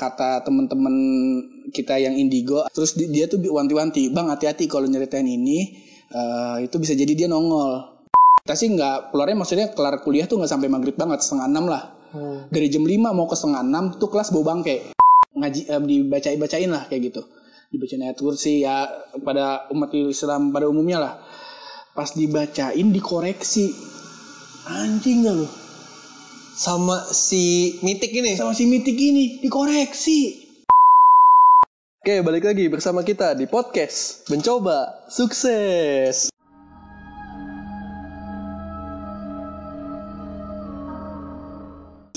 kata temen-temen kita yang indigo terus di- dia tuh wanti-wanti bang hati-hati kalau nyeritain ini. Eh, itu bisa jadi dia nongol. Kita sih nggak keluarnya maksudnya kelar kuliah tuh nggak sampai maghrib banget setengah enam lah. Dari jam 5 mau ke setengah enam tuh kelas bau bangke. Ngaji eh, dibacain bacain lah kayak gitu. Dibacain ayat kursi ya pada umat Islam pada umumnya lah. Pas dibacain dikoreksi. Anjing gak lu Sama si Mitik ini. sama si mitik ini dikoreksi Oke, balik lagi bersama kita di podcast Mencoba Sukses.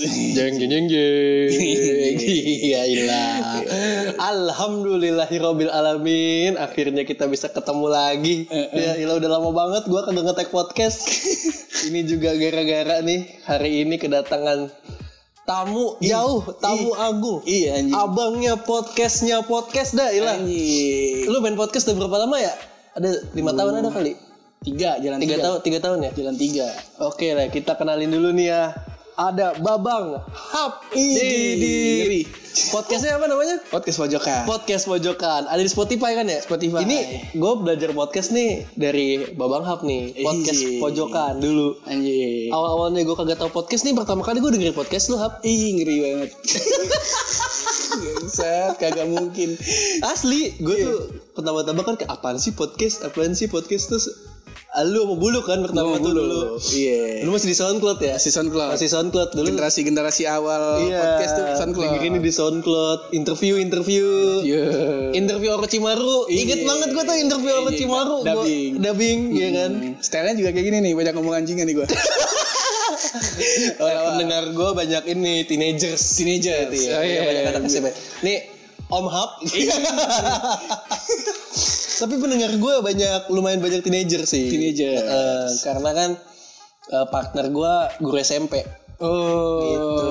Jeng jeng jeng jeng. iya ilah Alhamdulillahirobbil alamin. Akhirnya kita bisa ketemu lagi. Ya, ilah udah lama banget gua kagak ngetek podcast. ini juga gara-gara nih hari ini kedatangan tamu jauh, tamu agung. iya anjing Abangnya podcastnya podcast dah ilah. anjing Lu main podcast udah berapa lama ya? Ada lima tahun ada kali? tiga jalan Tiga tahun, tiga tahun ya? jalan tiga Oke lah, kita kenalin dulu nih ya. Ada Babang Hap Ih, di, di ngeri. podcastnya apa namanya? podcast pojokan Podcast Pojokan. Ada di Spotify kan ya? Spotify. Ini gue belajar podcast nih dari Babang Hap nih. Podcast Ih. Pojokan dulu. anjing Awal-awalnya gue kagak tahu podcast nih. Pertama kali gue dengerin podcast lu Hap. ih ngeri banget Set, kagak mungkin Asli, gue tuh pertama-tama kan kayak apaan sih podcast? Apaan sih podcast terus lu mau bulu kan pertama tuh dulu. iya Lu masih di SoundCloud ya? masih SoundCloud Masih SoundCloud dulu. generasi generasi awal Iya, podcast tuh SoundCloud dengerin di SoundCloud, interview interview. Iya. Interview Orochimaru, inget Iya. banget gue tuh interview Iya, Orochimaru, gua dubbing. dubbing, ya kan. Hmm, stylenya juga kayak gini nih banyak ngomong anjingan nih gue Eh, pendengar gue banyak ini teenagers, Teenagers. Iya, Oh, iya, banyak iya, anak iya. SMP. Nih Om Hap. Tapi pendengar gue banyak lumayan banyak teenager sih. Teenagers. Eh, karena kan eh, partner gue guru SMP. oh Gitu.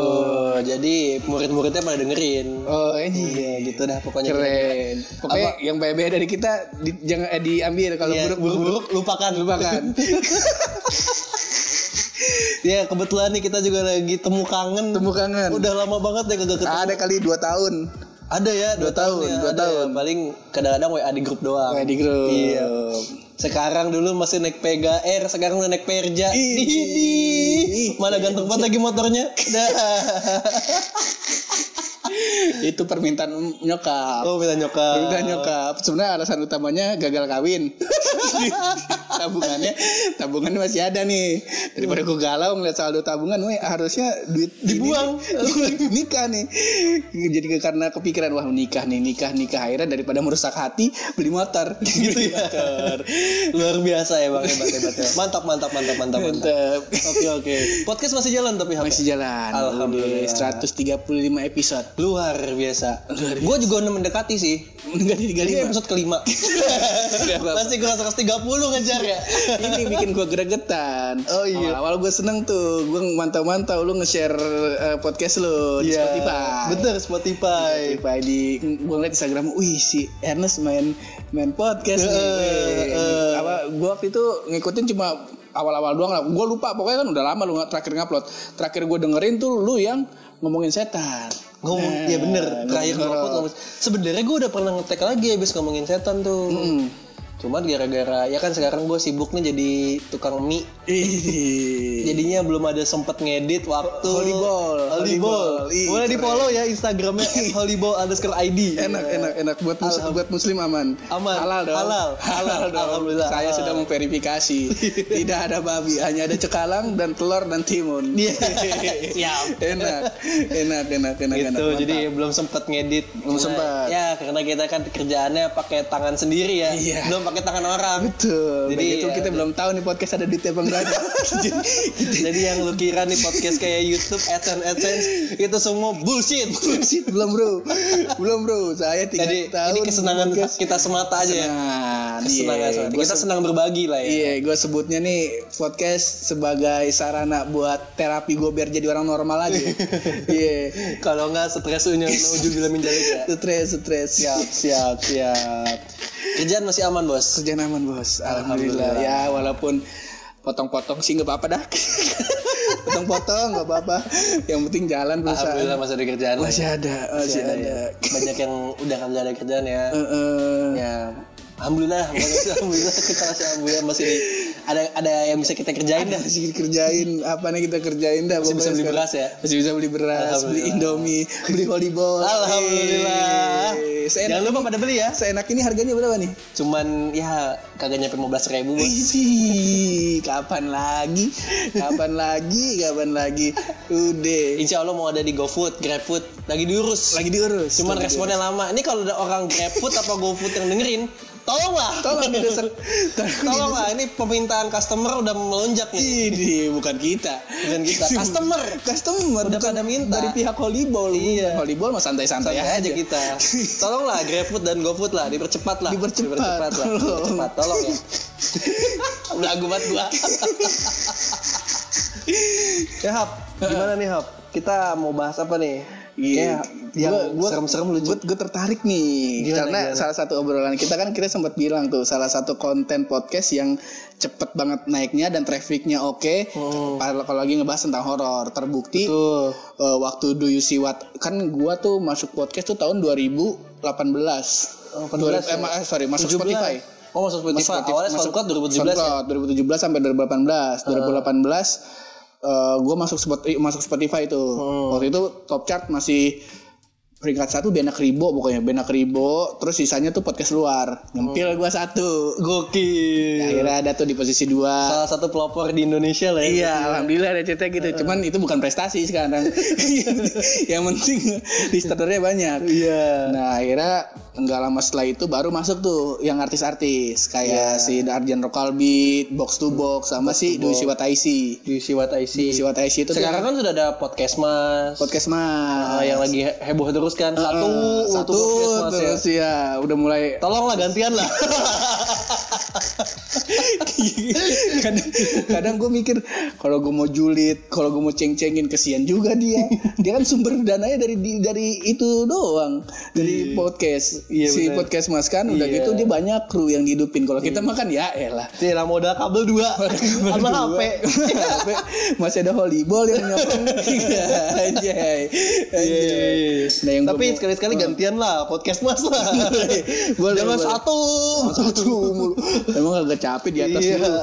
Jadi murid-muridnya pada dengerin. oh ini Iya gitu dah pokoknya. keren pokoknya Apa? yang baik-baik dari kita di- jangan eh, diambil kalau Iya, buruk buruk-buruk lupakan. lupakan Ya kebetulan nih kita juga lagi temu kangen. temu kangen Udah lama banget ya kagak ketemu. ada kali dua tahun Ada ya dua, Dua tahun, ya, dua ada tahun. ya. Paling kadang-kadang WA di grup doang. Kayak di grup Iya. Sekarang dulu masih naik Pega R, sekarang udah naik Perja. Ih. Ih, Mana ganteng banget lagi motornya. Dah. Itu permintaan nyokap Oh, minta nyokap. permintaan nyokap sebenarnya alasan utamanya gagal kawin tabungannya tabungannya masih ada nih daripada gue galau ngeliat saldo tabungan weh harusnya duit Dibuang. nikah nih jadi karena kepikiran wah nikah nih nikah nikah akhirnya daripada merusak hati beli motor Gitu ya. Luar biasa ya Bang, hebat hebat. Mantap mantap mantap mantap mantap. Oke oke. Podcast masih jalan tapi HP. masih jalan Alhamdulillah. Udah 135 episode Luar biasa. Gue juga udah mendekati sih. enggak di Ini episode kelima. Masih gue 130 ngejar ya. ini bikin gue gregetan. Oh, iya. Awal, gue seneng tuh, gue mantau-mantau lu nge-share eh, podcast lu di Iya, Spotify. Bener Spotify. Spotify di gue ngeliat Instagram, wih si Ernest main main podcast nih. Wih. eh. Apa gue waktu itu ngikutin cuma awal-awal doang lah. Gue lupa pokoknya kan udah lama lu terakhir ngupload. Terakhir gue dengerin tuh lu yang ngomongin setan. Ngomong, Nah, ya bener. Terakhir ngomong ngomong. Sebenarnya gue udah pernah ngetek lagi abis ngomongin setan tuh. Hmm. Cuma gara-gara ya kan sekarang gue sibuk nih jadi tukang mie. Jadinya belum ada sempet ngedit waktu. Holyball. Ih, Boleh di follow ya Instagramnya @holyball underscore ID. enak enak enak buat mus buat muslim aman Aman. halal dong Halal. halal dong Alhamdulillah. saya Halal. sudah memverifikasi tidak ada babi hanya ada cekalang dan telur dan timun Iya. Siap. enak enak enak enak gitu enak jadi belum sempet ngedit Belum Karena- sempet. ya karena kita kan kerjaannya pakai tangan sendiri ya Iya. belum pakai tangan orang. Betul. Jadi, itu ya, kita belum tahu nih podcast ada duitnya bang berapa jadi yang lu kira nih podcast kayak YouTube AdSense AdSense itu semua bullshit. Bullshit, belum bro. Belum bro. Saya tiga jadi tahun ini kesenangan podcast. kita semata aja ya. Kesenangan, kesenangan iya. Gua kita se- senang berbagi lah ya. Iya, gue sebutnya nih podcast sebagai sarana buat terapi gue biar jadi orang normal aja. Iya. kalau nggak stres unya uju bila menjalik ya Stres, stres. siap siap siap kerjaan masih aman bos Kerjaan aman bos. Alhamdulillah. Alhamdulillah. Ya walaupun potong-potong sih nggak apa-apa dah. potong-potong nggak apa-apa yang penting jalan perusahaan Alhamdulillah masih ada kerjaan masih ada masih ada, ada ya. Banyak yang udah kagak ada kerjaan ya. Eh, eh. Ya, alhamdulillah, alhamdulillah kita masih alhamdulillah masih ada ada yang bisa kita kerjain dah. masih kerjain apa nih kita kerjain dah Masih bisa beli sekarang. beras ya. masih bisa beli beras beli indomie beli volleyball Alhamdulillah. Seenak Jangan lupa pada beli ya. seenak ini harganya berapa nih Cuman ya kagak nyampe 15 ribu bos. Ih, kapan lagi kapan lagi kapan lagi udah Insya Allah mau ada di GoFood, GrabFood, lagi diurus. lagi diurus Cuman responnya lama. Ini kalau ada orang GrabFood apa GoFood yang dengerin, tolonglah. tolong didesak Tolonglah, ini permintaan customer udah melonjak nih. ini bukan kita Bukan kita, customer. customer Udah pada minta. dari pihak volleyball Iya. volleyball mah santai-santai Santai aja aja kita. Tolonglah GrabFood dan GoFood lah, dipercepat lah. Dipercepat, lah. tolong. Dipercepat, tolong ya. Belagu banget gua. ya Hap, gimana nih Hap? Kita mau bahas apa nih? Iya, yang serem-serem lucu. Gue tertarik nih Gimana, karena gimana? salah satu obrolan kita kan kita sempat bilang tuh salah satu konten podcast yang cepet banget naiknya dan trafficnya oke. Hmm. Kalau kalau lagi ngebahas tentang horor terbukti Tuh. eh, waktu Do You See What kan gua tuh masuk podcast tuh tahun 2018. Oh, 18 Dua- ya? eh, sorry masuk 17. Spotify. Oh masuk Spotify. Masuk. Awalnya Masuk SoundCloud 2017 ya? SoundCloud 2017 sampai 2018. 2018 eh gue masuk Spotify, masuk Spotify itu. Hmm. Waktu itu top chart masih peringkat satu Benak Ribo pokoknya Benak Ribo terus sisanya tuh podcast luar nyempil gua satu Gokil. akhirnya ada tuh di posisi dua Salah satu pelopor di Indonesia lah ya. Iya, alhamdulillah ada cerita gitu. Cuman itu bukan prestasi sekarang. yang penting listenernya banyak. Iya. Nah, akhirnya nggak lama setelah itu baru masuk tuh yang artis-artis kayak si Arjan Rokalbeat, Box to Box sama si Dwi Siwat IC. Di Siwat IC. Siwat IC itu tuh Sekarang kan sudah ada podcast mas. podcast mas. Ah, yang lagi he- heboh terus kan satu untuk satu podcast mas ya. terus ya udah mulai. Tolonglah gantian lah. kadang kadang gue mikir kalau gue mau julid kalau gue mau ceng-cengin kesian juga dia. Dia kan sumber dananya dari dari itu doang. Dari podcast. Iya, si benar. podcast mas kan udah Iya. gitu dia banyak kru yang dihidupin. Kalau kita makan ya elah. Tidak modal kabel dua. Sama HP. Masih ada volleyball yang nyokong aja Iya, nah yang Tapi gua mau- sekali-sekali gantian lah podcast mas lah. Boleh, Jangan boleh. satu. satu mulu. Emang agak capek di atas Iya. dulu.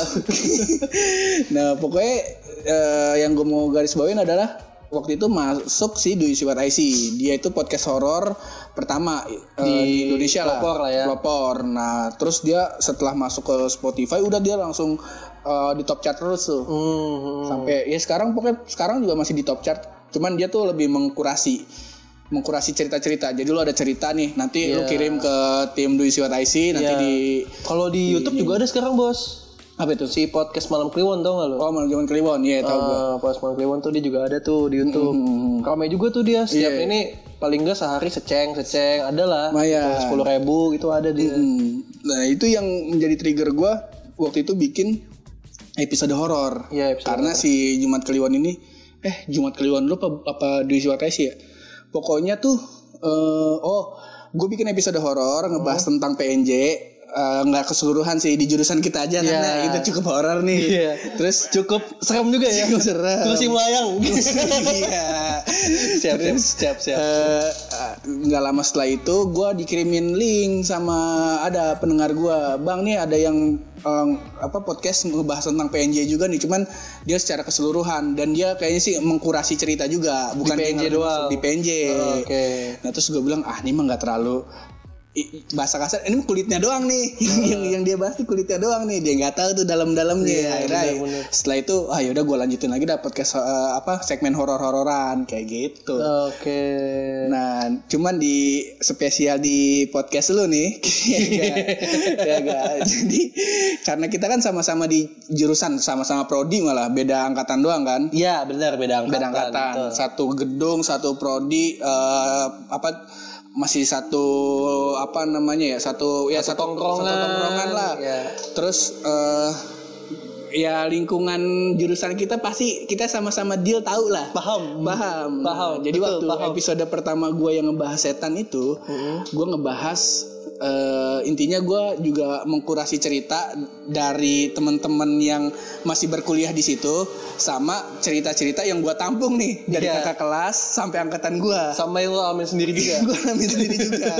nah pokoknya eh, yang gue mau garis bawain adalah waktu itu masuk si Dwi Siwat IC. Dia itu podcast horor pertama eh, Di di, Indonesia lah. pelopor lah ya. Pelopor. Nah terus dia setelah masuk ke Spotify udah dia langsung eh, di top chart terus tuh. Hmm. Sampai ya sekarang pokoknya sekarang juga masih di top chart. Cuman dia tuh lebih mengkurasi mengkurasi cerita-cerita. Jadi lo ada cerita nih, nanti Iya. lo kirim ke tim Dwi Siwat IC nanti Iya. di Kalau di YouTube juga ada sekarang bos. apa itu? Si podcast malam Kliwon tau gak lo? Oh, Malam Kliwon, iya tahu gua. Ah, podcast malam Kliwon tuh dia juga ada tuh di YouTube. Hmm. Ramai juga tuh dia setiap Iya. ini paling enggak sehari seceng seceng ada lah. Sepuluh ribu gitu ada dia. Hmm. Nah, itu yang menjadi trigger gua waktu itu bikin episode horor. Iya, episode Karena si Jumat Kliwon ini eh Jumat Kliwon lu apa, apa Dwi Siwat IC ya? Pokoknya tuh eh oh, gue bikin episode horor ngebahas tentang PNJ eh, nggak keseluruhan sih di jurusan kita aja Iya. karena itu cukup horor nih. Iya. Terus Cukup serem juga ya. Cukup serem. Kursi melayang. iya. siap, siap, Terus, siap, siap. eh, eh, nggak lama setelah itu gue dikirimin link sama ada pendengar gue bang nih ada yang em, apa podcast ngebahas tentang PNJ juga nih cuman dia secara keseluruhan dan dia kayaknya sih mengkurasi cerita juga bukan Di PNJ doang. di PNJ Oke. nah terus gue bilang ah ini mah nggak terlalu bahasa kasar ini kulitnya doang nih yang yang dia bahas tuh kulitnya doang nih dia nggak tahu tuh dalam-dalamnya Iya, akhirnya benar-benar. setelah itu ah yaudah gue lanjutin lagi dapat podcast eh, apa segmen horor-hororan kayak gitu Oke. Nah, cuman di spesial di podcast lu nih, ya gak? Ya gak? Jadi karena kita kan sama-sama di jurusan, sama-sama prodi malah beda angkatan doang kan? Iya benar beda angkatan. Beda angkatan, betul. satu gedung, satu prodi, eh, apa masih satu apa namanya ya satu ya satu, tongkrongan. satu tongkrongan lah. Ya. Terus eh, ya lingkungan jurusan kita pasti kita sama-sama deal tahu lah. Paham. Paham. Paham, Jadi betul, waktu paham. episode pertama gue yang ngebahas setan itu, Mm-hmm. gue ngebahas eh, intinya gue juga mengkurasi cerita dari teman-teman yang masih berkuliah di situ sama cerita-cerita yang gue tampung nih dari Iya. kakak kelas sampai angkatan gue Sampai lo amin sendiri juga. gue alami sendiri juga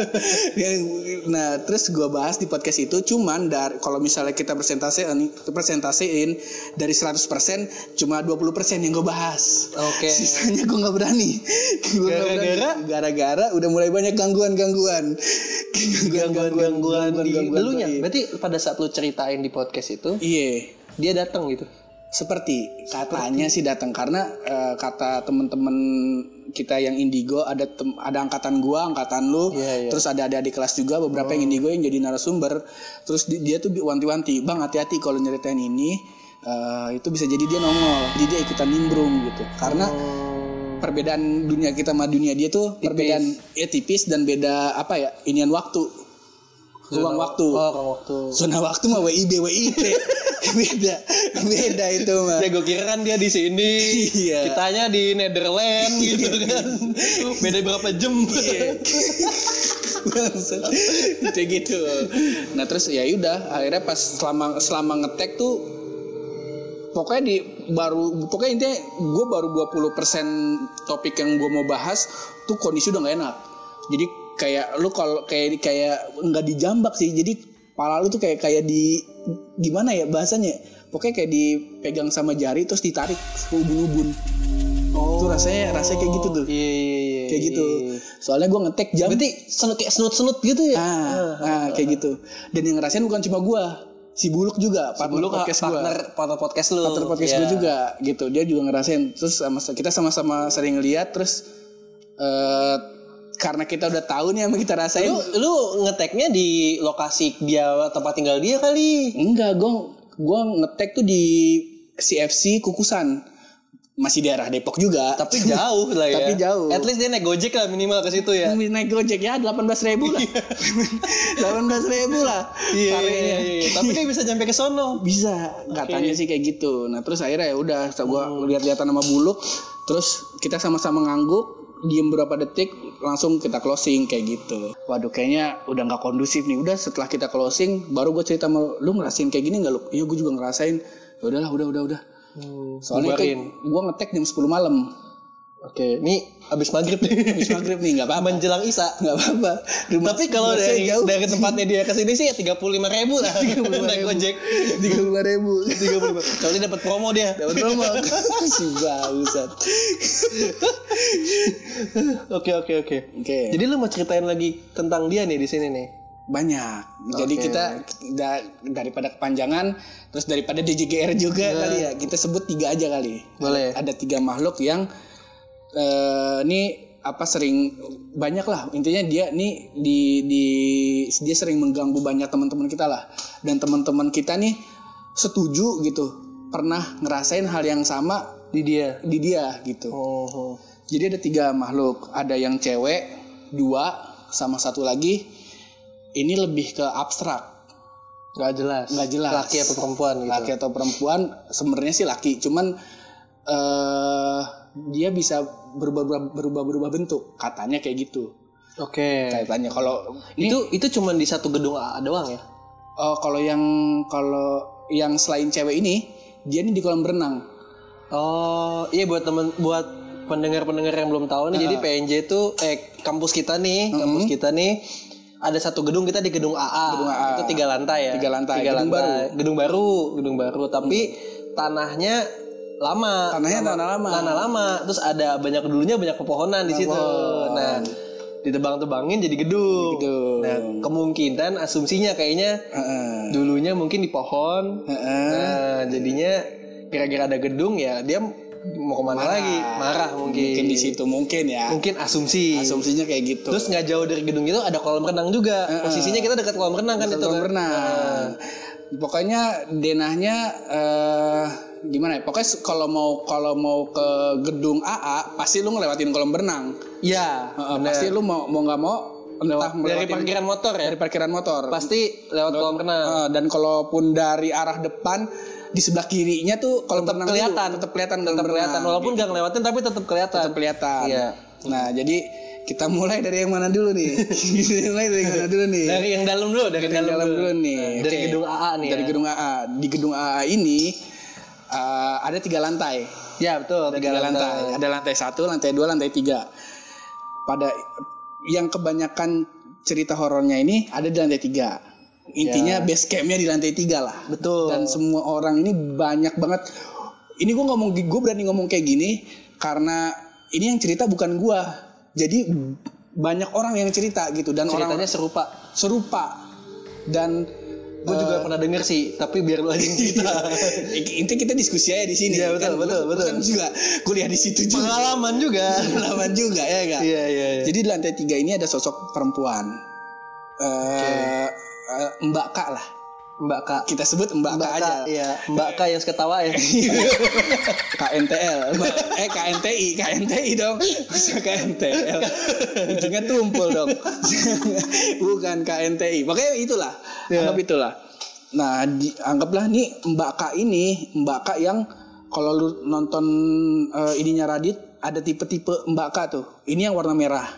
nah terus gue bahas di podcast itu cuman dari kalau misalnya kita presentasiin presentasiin dari 100% cuma 20% yang gue bahas Oke. sisanya gue nggak berani Gua nggak berani. Gara-gara? gara-gara udah mulai banyak gangguan-gangguan Gangguan-gangguan di gangguan-gangguan. Elunya. gaib. Berarti pada saat lu ceritain di podcast itu, iya. dia datang gitu. seperti katanya sih datang karena eh, kata temen-temen kita yang indigo ada tem- ada angkatan gua angkatan lu. Iya, iya. terus ada ada di kelas juga beberapa yang indigo yang jadi narasumber. Terus di- dia tuh wanti-wanti bang hati-hati kalau nyeritain ini eh, itu bisa jadi dia nongol jadi dia ikutan nimbrung gitu. Karena perbedaan dunia kita sama dunia dia tuh perbedaan ya tipis dan beda apa ya inian waktu ruang waktu Oh, ruang waktu. zona waktu mah WIB WIP beda beda itu mah Ya gue kira kan dia di sini. Iya. Kitanya di Netherlands gitu kan. Beda berapa jam. Kayak gitu nah terus ya udah akhirnya pas selama selama ngetek tuh pokoknya di baru pokoknya intinya gue baru 20% topik yang gue mau bahas tuh kondisi udah gak enak jadi kayak lu kalau kayak kayak nggak dijambak sih jadi pala lu tuh kayak kayak di gimana ya bahasanya pokoknya kayak dipegang sama jari terus ditarik ubun-ubun Oh. tuh rasanya rasanya kayak gitu tuh Iya iya iya. kayak gitu soalnya gue ngetek jam Berarti senut kayak senut-senut gitu ya? ah, ah, kayak gitu dan yang ngerasain bukan cuma gua si buluk juga partner Dulu podcast gua partner partner podcast lu. partner podcast Iya. gua juga gitu dia juga ngerasain terus sama kita sama-sama sering lihat terus eh karena kita udah tahu nih sama kita rasain Lu lu ngeteknya di lokasi dia tempat tinggal dia kali. enggak gua gua ngetek tuh di CFC Kukusan masih daerah Depok juga Tapi jauh lah ya. Tapi jauh. At least dia naik Gojek lah minimal ke situ ya. naik gojek ya delapan belas ribu lah delapan belas ribu lah Iya, tarifnya. iya, iya. Tapi kan bisa nyampe ke sono. bisa katanya sih kayak gitu nah terus akhirnya ya udah gua Hmm. lihat-lihatan sama buluk terus kita sama-sama ngangguk diem berapa detik langsung kita closing kayak gitu. Waduh kayaknya udah nggak kondusif nih. Udah setelah kita closing baru gue cerita sama lu ngerasain kayak gini nggak lu iya gue juga ngerasain. Ya udahlah udah udah udah. Soalnya bubarin. itu gue ngetek jam 10 malam Oke, ini abis maghrib nih. habis maghrib nih nggak apa-apa Menjelang Isa. nggak apa-apa Tapi kalau dari jauh dari tempatnya dia ke sini sih ya tiga puluh lima ribu lah. Naik Gojek. tiga puluh ribu Tiga puluh lima. Kalau dia dapat promo dia. dapat promo si bangsat Oke oke oke. oke Jadi lu mau ceritain lagi tentang dia nih di sini nih. banyak jadi Oke. kita da- daripada kepanjangan terus daripada DJGR juga kali ya kita sebut tiga aja kali Boleh. ada tiga makhluk yang eh ini apa sering banyak lah intinya dia nih di di dia sering mengganggu banyak teman-teman kita lah dan teman-teman kita nih setuju gitu pernah ngerasain hal yang sama Di dia. di dia gitu Oh. jadi ada tiga makhluk, ada yang cewek, dua, sama satu lagi. Ini lebih ke abstrak, Gak jelas. nggak jelas. Laki atau perempuan gitu. Laki atau perempuan, sebenarnya sih laki, cuman eh dia bisa berubah berubah berubah bentuk, katanya kayak gitu. Oke. Kaitannya kalau ini Itu itu cuma di satu gedung A doang ya? eh, kalau yang kalau yang selain cewek ini, dia ini di kolam renang. Oh, iya buat temen buat pendengar-pendengar yang belum tahu nih, jadi PNJ itu eh kampus kita nih, kampus kita nih ada satu gedung kita di gedung AA. Gedung AA. Itu tiga lantai ya. Tiga lantai. Tiga Gedung lantai. Gedung baru, gedung baru. Tapi tanahnya lama. Tanahnya tanah lama. Tanah lama. Terus ada banyak dulunya banyak pepohonan di situ. Pohon. Nah, ditebang-tebangin jadi gedung. Gedung. Nah, kemungkinan asumsinya kayaknya Heeh. dulunya mungkin di pohon. Heeh. Nah, jadinya kira-kira ada gedung ya dia mau ke mana lagi? Marah mungkin. Mungkin di situ mungkin ya. Mungkin asumsi. Asumsinya kayak gitu. Terus nggak jauh dari gedung itu ada kolam renang juga. Posisinya kita dekat kolam renang kan itu. kolam kan? renang. Pokoknya denahnya eh gimana ya? Pokoknya kalau mau kalau mau ke gedung AA pasti lu ngelewatin kolam renang. Iya. Heeh, bener. pasti lu mau mau nggak mau entah dari parkiran motor ya. dari parkiran motor. Pasti lewat kolam renang. Eh, dan kalaupun dari arah depan di sebelah kirinya tuh kolam Tetap renang dulu. kelihatan. tetap kelihatan Tetap kelihatan walaupun nggak ngelewatin tapi tetap kelihatan. tetap kelihatan. Iya. Nah, jadi kita mulai dari yang mana dulu nih? Kita mulai dari yang mana dulu nih? Dari yang dalam dulu, dari, Dari yang dalam dulu nih. Dari Oke. gedung AA nih. Dari ya. gedung AA. Di gedung AA ini eh, ada tiga lantai. Ya betul, Ada tiga lantai. Ada lantai satu, lantai dua, lantai tiga. Pada yang kebanyakan cerita horornya ini ada di lantai tiga. Intinya base campnya di lantai tiga lah. Betul. Dan semua orang ini banyak banget. Ini gue ngomong, gue berani ngomong kayak gini karena ini yang cerita bukan gue. Jadi banyak orang yang cerita gitu dan orang Ceritanya serupa. serupa dan Gue juga pernah denger sih, tapi biar lu aja cerita. intinya kita diskusi aja di sini. Iya, betul, Kan betul, betul. Kan juga kuliah di situ juga. Pengalaman juga. Pengalaman juga ya enggak? Iya, iya, iya. Jadi di lantai tiga ini ada sosok perempuan. Eh eh, Mbak Kak lah. Mbak Kak. Kita sebut Mbak, Mbak Kak aja. iya. Mbak Kak yang seketawa ya. KNTL. Mbak- eh KNTI, KNTI dong. Bisa KNTL. Ujungnya tumpul dong. Bukan KNTI. Makanya itulah. Iya. Anggap itulah. Nah, di- anggaplah nih Mbak Kak ini, Mbak Kak yang kalau lu nonton eh, ininya Radit ada tipe-tipe Mbak Kak tuh. Ini yang warna merah.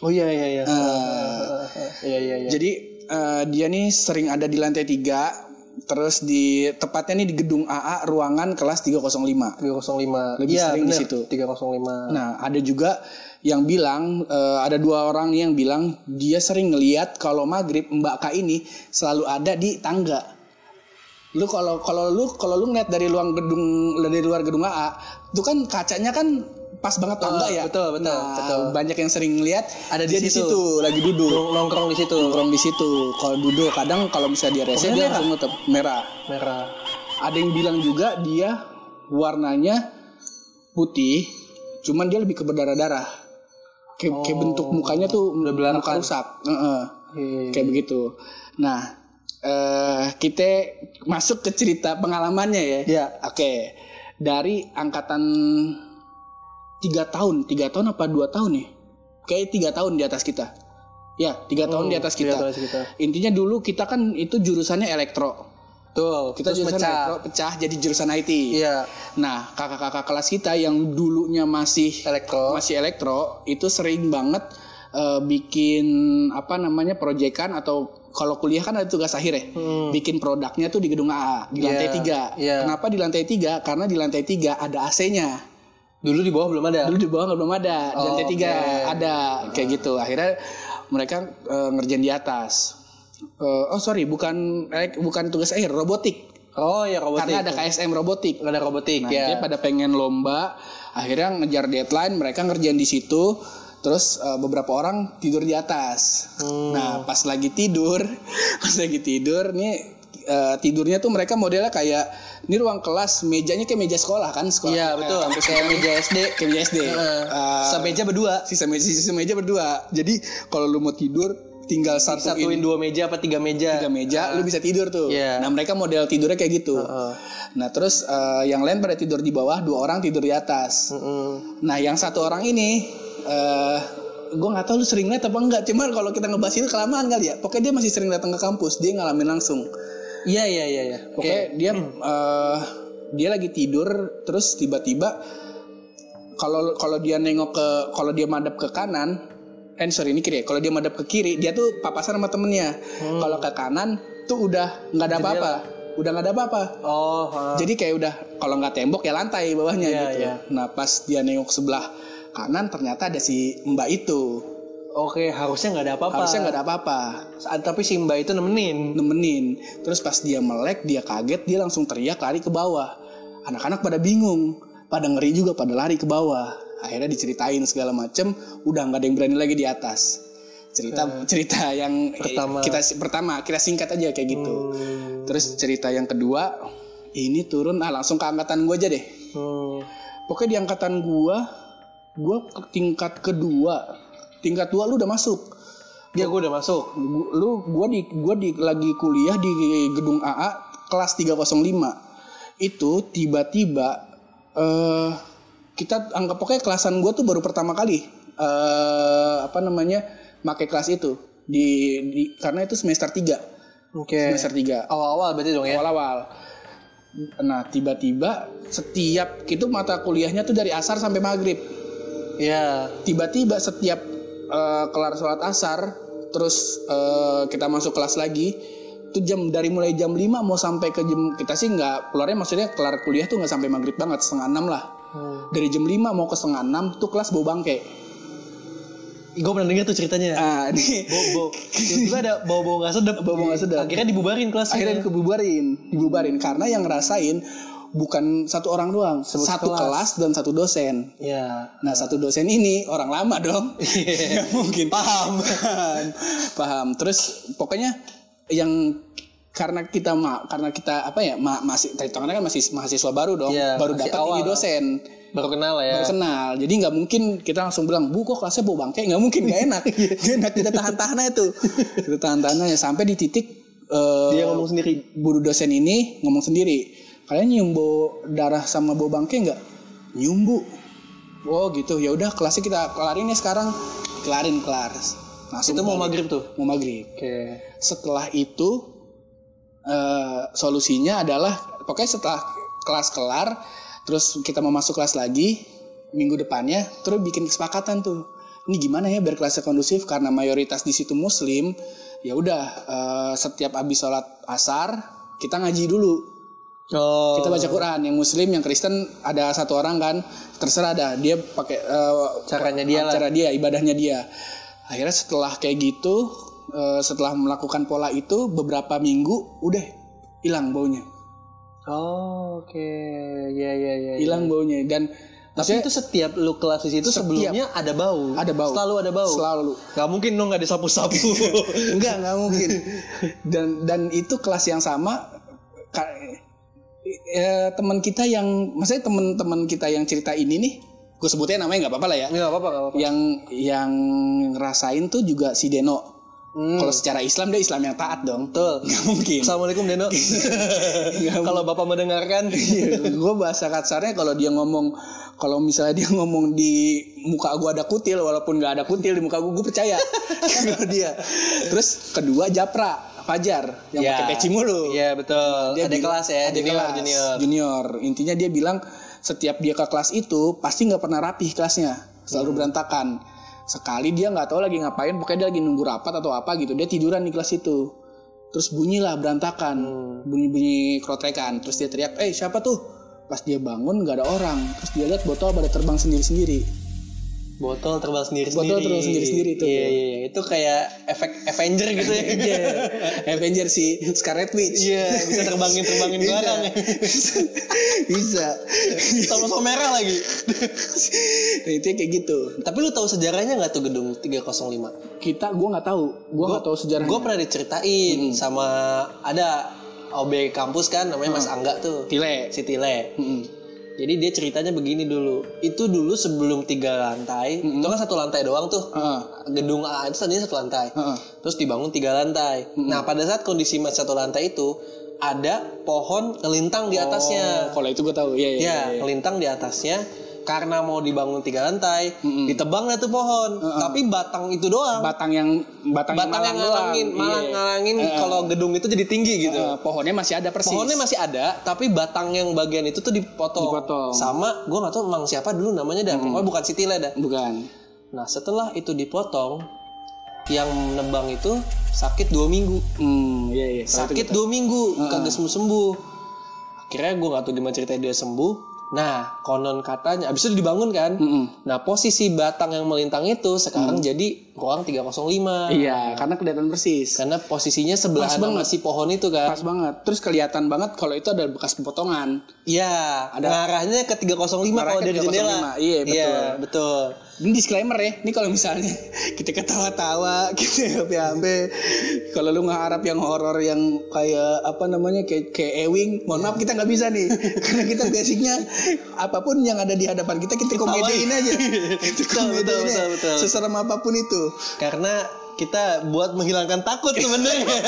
Oh iya iya iya. Eh, Iya iya iya. Jadi eh, dia nih sering ada di lantai 3 terus di tepatnya nih di gedung AA ruangan kelas 305. 305. Lebih Iya, sering di bener. situ. 305. Nah, ada juga yang bilang eh, ada dua orang yang bilang dia sering ngeliat kalau maghrib Mbak K ini selalu ada di tangga. Lu kalau kalau lu kalau lu ngeliat dari luar gedung dari luar gedung AA, itu kan kacanya kan pas banget tangga Oh, ya. betul, betul, Nah, betul. Banyak yang sering ngeliat Ada di dia di situ. lagi duduk. Nong- nongkrong di situ. Nongkrong di situ. Kalau duduk kadang kalau misalnya dia rese dia merah. langsung merah. Merah. Ada yang bilang juga dia warnanya putih, cuman dia lebih ke berdarah-darah. Kayak, kayak bentuk mukanya tuh Udah belarakan. muka rusak. Heeh. Iya. Kayak begitu. Nah, eh kita masuk ke cerita pengalamannya ya. Iya. Oke. Dari angkatan tiga tahun, tiga tahun apa dua tahun nih? Kayak tiga tahun di atas kita. Ya, tiga tahun di atas tiga kita. atas kita. Intinya dulu kita kan itu jurusannya elektro. Tuh, Kita terus jurusan pecah. elektro pecah jadi jurusan IT. Iya, Nah, kakak-kakak kelas kita yang dulunya masih elektro. masih elektro itu sering banget eh, bikin apa namanya proyekan atau kalau kuliah kan ada tugas akhir ya. Hmm. Bikin produknya tuh di gedung AA di lantai Iya, tiga. iya. Kenapa di lantai tiga? Karena di lantai tiga ada AC-nya. Dulu di bawah belum ada. Dulu di bawah belum ada, di Oh, ada kayak gitu. Akhirnya mereka eh, ngerjain di atas. Eh, oh sorry, bukan elek- bukan tugas akhir, robotik. Oh ya robotik. Karena ada KSM robotik. ada robotik Nah, ya. dia pada pengen lomba, akhirnya ngejar deadline, mereka ngerjain di situ. Terus eh, beberapa orang tidur di atas. Hmm. Nah, pas lagi tidur, pas lagi tidur nih eh, tidurnya tuh mereka modelnya kayak ini ruang kelas, mejanya kayak meja sekolah kan, sekolah. Iya betul. kampus Kayak meja SD. kayak meja SD. Heeh. Eh, Semeja berdua. sisa meja sisa meja berdua. Jadi kalau lu mau tidur tinggal satu Satuin dua meja apa tiga meja? tiga meja lu bisa tidur tuh. Iya. Nah mereka model tidurnya kayak gitu. Heeh. Nah terus eh, yang lain pada tidur di bawah, dua orang tidur di atas. Mm-mm. Nah yang satu orang ini, eh gue nggak tahu lu sering lihat apa enggak. Cuman kalau kita ngebahas itu kelamaan kali ya. Pokoknya dia masih sering datang ke kampus, dia ngalamin langsung. Iya iya iya iya. Pokoknya dia eh, dia lagi tidur, terus tiba-tiba kalau kalau dia nengok ke kalau dia madep ke kanan, eh sorry ini kiri ya. Kalau dia madep ke kiri, dia tuh papasan sama temennya. Hmm. Kalau ke kanan tuh udah nggak ada apa-apa, udah nggak ada apa-apa. Oh. ha. Jadi kayak udah kalau nggak tembok ya lantai bawahnya Iya, gitu. iya. Nah pas dia nengok sebelah kanan ternyata ada si Mbak itu. Oke harusnya nggak ada apa-apa. Harusnya nggak ada apa-apa. Saat- Tapi si Mbak itu nemenin. Nemenin. Terus pas dia melek dia kaget dia langsung teriak lari ke bawah. Anak-anak pada bingung, pada ngeri juga pada lari ke bawah. Akhirnya diceritain segala macem, udah nggak ada yang berani lagi di atas. Cerita cerita yang eh, Pertama. kita pertama kita singkat aja kayak gitu. Hmm. Terus cerita yang kedua ini turun ah langsung ke angkatan gue aja deh. Hmm. Pokoknya di angkatan gua, gua ke tingkat kedua. Tingkat dua lu udah masuk. Dia gue udah masuk. Lu gua di gua di lagi kuliah di gedung AA kelas 305. Itu tiba-tiba eh kita anggap pokoknya kelasan gua tuh baru pertama kali eh apa namanya pakai kelas itu di, di karena itu semester 3. Oke. Semester 3 Awal-awal berarti dong ya. awal-awal. Nah, tiba-tiba setiap itu mata kuliahnya tuh dari asar sampai maghrib. Iya. Tiba-tiba setiap eh, kelar sholat asar terus eh, kita masuk kelas lagi itu jam dari mulai jam 5 mau sampai ke jam kita sih nggak keluarnya maksudnya kelar kuliah tuh nggak sampai maghrib banget setengah enam lah Hmm. dari jam 5 mau ke setengah enam tuh kelas bau bangke Gue pernah dengar tuh ceritanya. ah ini Bau-bau. Tiba-tiba ada bau-bau gak sedap. Bau-bau nggak sedap. Akhirnya dibubarin kelasnya. akhirnya dibubarin dibubarin karena yang ngerasain bukan satu orang doang. Satu kelas. kelas dan satu dosen. Ya. Nah satu dosen ini orang lama dong, Nggak mungkin. Paham. paham. Terus pokoknya yang karena kita ma karena kita apa ya ma masih hitungannya kan masih mahasiswa baru dong, Iya, baru dapat ini dosen, Baru kenal ya. baru kenal. Jadi nggak mungkin kita langsung bilang bu kok kelasnya bau bangke, nggak mungkin, nggak enak, nggak enak kita tahan-tahan aja tuh, kita tahan-tahan aja. Sampai di titik eh, Dia ngomong sendiri. guru dosen ini ngomong sendiri kalian nyium bau darah sama bau bangke nggak? Nyium bu. Oh gitu. Ya udah kelasnya kita kelarin ya sekarang. Kelarin kelar langsung Itu mau maghrib tuh. mau maghrib. Oke. setelah itu eh, solusinya adalah pokoknya setelah kelas kelar terus kita mau masuk kelas lagi minggu depannya terus bikin kesepakatan tuh. Ini gimana ya biar kelasnya kondusif? Karena mayoritas di situ muslim ya udah eh, setiap habis sholat asar kita ngaji dulu Oh. kita baca Quran yang muslim yang Kristen ada satu orang kan terserah dah dia pakai eh, Caranya dia lah. cara dia ibadahnya dia akhirnya setelah kayak gitu eh, setelah melakukan pola itu beberapa minggu udah hilang baunya Oh, oke. Ya, ya, ya. hilang baunya dan Tapi itu setiap lu kelas di situ Setiap. sebelumnya ada bau. ada bau Selalu ada bau. selalu Gak mungkin dong gak disapu-sapu. enggak enggak mungkin dan dan itu kelas yang sama eh, teman kita yang maksudnya teman-teman kita yang cerita ini nih gue sebutnya namanya nggak apa-apa lah ya Gak apa-apa, yang yang ngerasain tuh juga si Deno. Hmm. Kalau secara Islam dia Islam yang taat dong. Betul. Nggak mungkin. Assalamualaikum Deno. Kalau bapak mendengarkan, gue bahasa kasarnya kalau dia ngomong kalau misalnya dia ngomong di muka gue ada kutil walaupun nggak ada kutil di muka gue gue percaya kalau dia terus kedua Japra Fajar yang Ya. pakai peci mulu. Iya betul. Dia ada bilang- kelas ya, ada junior, kelas, junior. junior. Intinya dia bilang setiap dia ke kelas itu pasti nggak pernah rapih kelasnya. Selalu berantakan. Sekali dia nggak tahu lagi ngapain pokoknya dia lagi nunggu rapat atau apa gitu dia tiduran di kelas itu. Terus bunyilah berantakan. Bunyi bunyi krotrekan terus dia teriak eh siapa tuh? Pas dia bangun nggak ada orang. Terus dia lihat botol pada terbang sendiri sendiri Botol terbang sendiri Botol terbang sendiri-sendiri tuh. Iya, iya, iya. Itu kayak efek Avenger gitu ya. Iya, Avenger si Scarlet Witch Iya, bisa terbangin terbangin Bisa. barang ya. bisa Sama-sama merah lagi. nah, itu kayak gitu Tapi lu tahu sejarahnya nggak tuh gedung 305? kita gue nggak tahu gue nggak tahu sejarahnya Gue pernah diceritain sama ada OB kampus kan namanya Mas Angga tuh. Tile. Si Tile. Mm-mm. Jadi dia ceritanya begini dulu. Itu dulu sebelum tiga lantai, itu kan satu lantai doang tuh. Heeh. Gedung A itu tadinya satu lantai. Heeh. Terus dibangun tiga lantai. Nah pada saat kondisi masih satu lantai itu ada pohon ngelintang di atasnya. Oh, kalau itu gue tahu. Iya, iya. Ya, iya, iya. ngelintang di atasnya karena mau dibangun tiga lantai, ditebang lah tuh pohon. Tapi batang itu doang. Batang yang batang, batang yang ngalangin, malah Iya. ngalangin kalau gedung itu jadi tinggi gitu. Eh, pohonnya masih ada persis. Pohonnya masih ada, tapi batang yang bagian itu tuh dipotong. Dipotong. Sama, gue nggak tahu emang siapa dulu namanya dah. Pokoknya bukan Siti lah dah. bukan. Nah setelah itu dipotong, yang nebang itu sakit dua minggu. Hmm, iya iya. Sakit dua minggu, kagak sembuh sembuh. Akhirnya gue nggak tahu gimana ceritanya dia sembuh. Nah konon katanya, abis itu dibangun kan. Mm-mm. Nah posisi batang yang melintang itu sekarang jadi ruang 305. Iya, karena kelihatan persis. Karena posisinya sebelah Pas banget. si pohon itu kan. Pas banget. Terus kelihatan banget kalau itu ada bekas potongan. Iya, ngarahnya ke 305 kalau dari 305, jendela. iya, betul. betul. Ini disclaimer ya, ini kalau misalnya kita ketawa-tawa, kita hape-hape, kalau lu ngeharap yang horor yang kayak apa namanya kayak kayak Ewing, mohon maaf kita nggak bisa nih, karena kita basicnya apa pun yang ada di hadapan kita kita komediin aja, kita Betul, betul, betul, betul. seserem apa pun itu. Karena kita buat menghilangkan takut sebenarnya.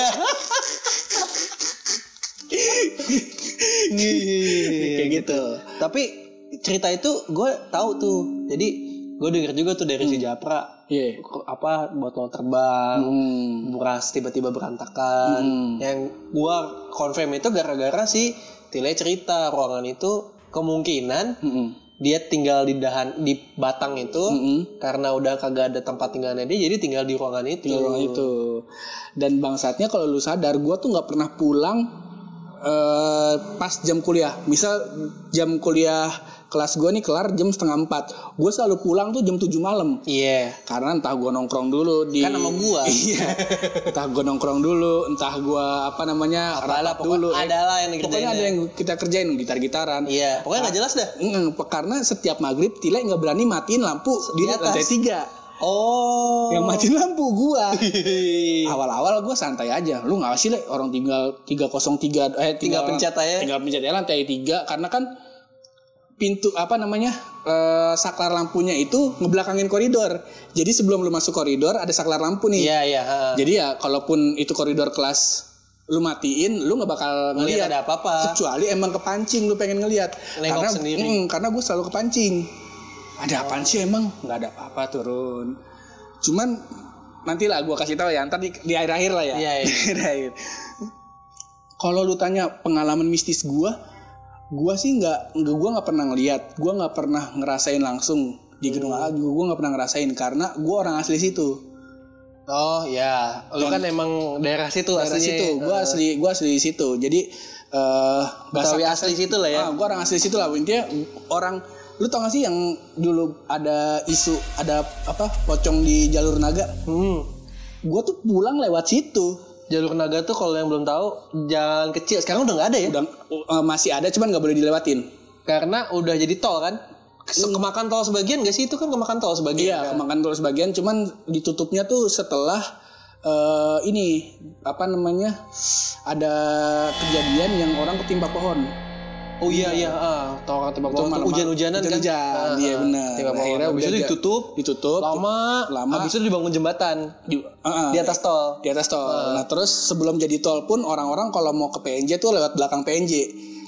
kayak gitu. Tapi cerita itu gue tahu tuh. Jadi gue denger juga tuh dari si Japra. Kok Apa botol terbang, Hmm. buras tiba-tiba berantakan. Hmm. Yang gue confirm itu gara-gara si Tile cerita ruangan itu kemungkinan Mm-mm. Dia tinggal di dahan di batang itu Mm-mm. karena udah kagak ada tempat tinggalnya dia jadi tinggal di ruangan itu. Di ruang itu. Dan bangsatnya kalau lu sadar, gue tuh nggak pernah pulang eh pas jam kuliah. Misal jam kuliah kelas gue nih kelar jam setengah empat. Gue selalu pulang tuh jam 7 malam. Iya. Karena entah gue nongkrong dulu di Kan sama gua. Iya. entah gue nongkrong dulu, entah gue apa namanya Apalah rapat dulu. ada lah yang. Pokoknya ada yang kita kerjain gitar-gitaran. Iya, pokoknya nggak jelas dah. Mm, karena setiap maghrib Tile nggak berani matiin lampu di Di atas. lantai tiga. Oh. Yang matiin lampu gua. Awal-awal gue santai aja. Lu nggak sih le orang tinggal 303 eh Tinggal pencet aja. Tinggal pencet aja lantai 3 karena kan pintu apa namanya eh, saklar lampunya itu ngebelakangin koridor. Jadi sebelum lu masuk koridor ada saklar lampu nih. Iya, iya. ha. Jadi ya kalaupun itu koridor kelas lu matiin, lu nggak bakal ngeliat. ada apa-apa. Kecuali emang kepancing lu pengen. Nengok karena sendiri. mm, karena gue selalu kepancing. Ada apaan sih emang? Nggak ada apa-apa turun. Cuman nanti lah gue kasih tahu ya. Ntar di, di akhir-akhir lah ya. Iya, iya. Di akhir-akhir. Kalau lu tanya pengalaman mistis gue, gue sih nggak nggak gue nggak pernah ngeliat. Gue nggak pernah ngerasain langsung di gedung AA juga gue nggak pernah ngerasain karena gue orang asli situ. Oh, ya. Lu kan emang daerah situ daerah aslinya. situ gue asli gue asli di situ jadi eh Betawi bahasa asli situ lah ya. ah, gue orang asli situ lah intinya orang lu tau gak sih yang dulu ada isu ada apa pocong di jalur naga Hmm. gue tuh pulang lewat situ Jalur Naga tuh kalau yang belum tahu jalan kecil. Sekarang udah nggak ada ya? udah eh, masih ada cuman nggak boleh dilewatin Karena udah jadi tol kan. Kemakan tol sebagian gak sih itu kan kemakan tol sebagian. iya kan? kemakan dulu sebagian cuman ditutupnya tuh setelah eh ini apa namanya ada kejadian yang orang ketimpa pohon Oh iya iya, ah, tol kan Itu pohon hujan-hujanan kan. hujan-hujan, Ah, iya benar. Tiba pohon. Akhirnya Habis udah itu ditutup, ditutup lama, lama. habis itu dibangun jembatan di, uh-uh, di atas tol. di atas tol. Nah terus sebelum jadi tol pun orang-orang kalau mau ke PNJ tuh lewat belakang PNJ,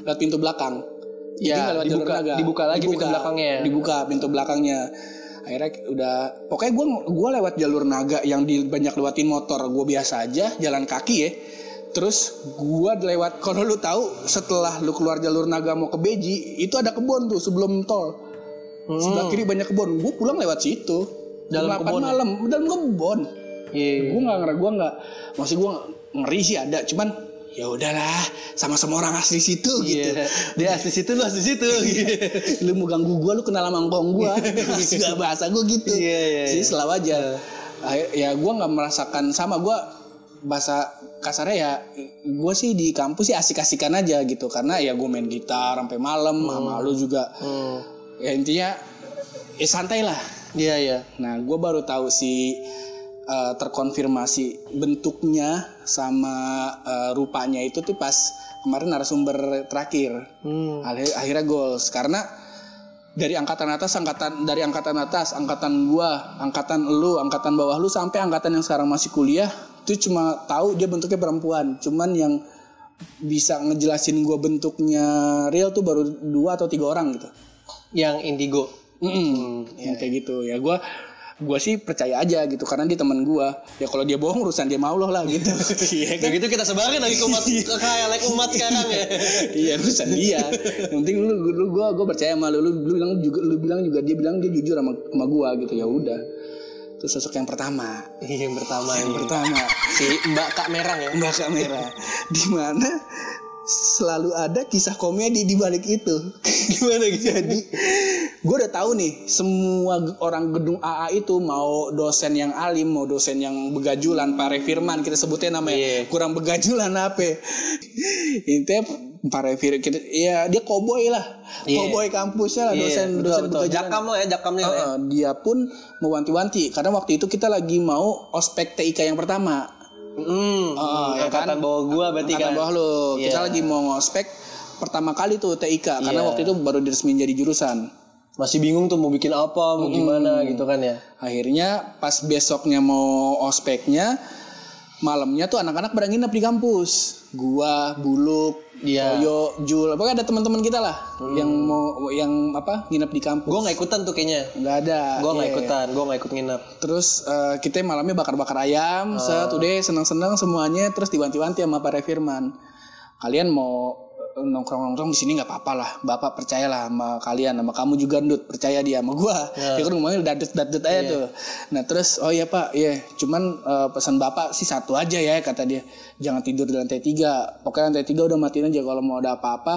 lewat pintu belakang. Ya, nggak lewat jalur dibuka- naga. dibuka lagi pintu belakangnya. Dibuka pintu belakangnya. Akhirnya udah, pokoknya gue gua lewat jalur naga yang di, banyak lewatin motor. Gue biasa aja jalan kaki ya. Terus gua lewat, kalau lu tahu setelah lu keluar jalur naga mau ke Beji, itu ada kebun tuh sebelum tol. Sebelah kiri banyak kebun. Gue pulang lewat situ. Hmm. Dalam Jam 8 kebun ya? malam, dalam kebun Iya. gue nggak ngeri gue nggak maksud gue ngeri sih ada cuman ya udahlah sama-sama orang asli situ gitu Iya. Dia asli situ lu asli situ. lu mau ganggu gue lu kenal sama ngkong gue gak bahasa gue gitu Iya, iya, sih iya. selalu aja Akhir- ya gue nggak merasakan sama gue bahasa kasarnya ya gue sih di kampus sih asik-asikan aja gitu karena ya gue main gitar sampai malam sama lu juga Hmm. ya intinya ya santai lah Iya iya. Nah, gue baru tahu si uh, terkonfirmasi bentuknya sama uh, rupanya itu tuh pas kemarin narasumber terakhir. Hmm. Akhir- Akhirnya goals karena dari angkatan atas, angkatan dari angkatan atas, angkatan gua, angkatan lu, angkatan bawah lu sampai angkatan yang sekarang masih kuliah itu cuma tahu dia bentuknya perempuan. Cuman yang bisa ngejelasin gua bentuknya real tuh baru dua atau tiga orang gitu. Yang indigo. Mm-mm, yang kayak gitu ya gue gue sih percaya aja gitu karena dia teman gue ya kalau dia bohong urusan dia mau loh lah gitu. Iya Kayak gitu kita sebarin lagi ke umat ke kayak umat sekarang ya. iya urusan dia. Yang penting lu lu gue gue percaya sama lu. Lu, lu bilang juga lu bilang juga dia bilang dia jujur sama sama gue gitu. Ya udah. Itu sosok yang pertama. Iya, yang pertama yang ini. pertama. Si Mbak Kak Merang ya. mbak kamera di mana selalu ada kisah komedi di balik itu. Gimana gitu jadi gue udah tahu nih semua orang gedung AA itu mau dosen yang alim mau dosen yang begajulan Pak Firman kita sebutnya namanya Iya. kurang begajulan apa intinya Pak Refir kita ya dia koboi lah Iya. koboi kampusnya lah Iya, dosen betul, dosen betul. begajulan Jakam lah ya, jakamnya lah ya. Dia pun mewanti-wanti karena waktu itu kita lagi mau ospek TIK yang pertama Hmm, Oh, ya kan? bawah gua berarti angkatan kan. bawah lu. Kita Iya. lagi mau ngospek pertama kali tuh TIK karena Iya. waktu itu baru diresmiin jadi jurusan. Masih bingung tuh mau bikin apa, mau gimana gitu kan ya. Akhirnya pas besoknya mau ospeknya malamnya tuh anak-anak pada nginep di kampus. Gua, Buluk, Iya. Toyo, Jul, pokoknya ada teman-teman kita lah yang mau yang apa nginep di kampus. Gua nggak ikutan tuh kayaknya. nggak ada. Gua nggak Iya. ikutan, gua nggak ikut nginep. Terus eh, kita malamnya bakar-bakar ayam, Oh. set udah seneng-seneng semuanya terus diwanti-wanti sama Pak Firman. Kalian mau nongkrong-nongkrong di sini nggak apa-apa lah. Bapak percayalah sama kalian sama kamu juga ndut. Percaya dia sama gua. Ya. dia kan ngomongnya dadut dadut aja Iya. tuh. Nah terus oh iya pak. Iya. Cuman eh, pesan bapak sih satu aja ya kata dia. Jangan tidur di lantai tiga. Pokoknya lantai tiga udah matiin aja. Kalau mau ada apa-apa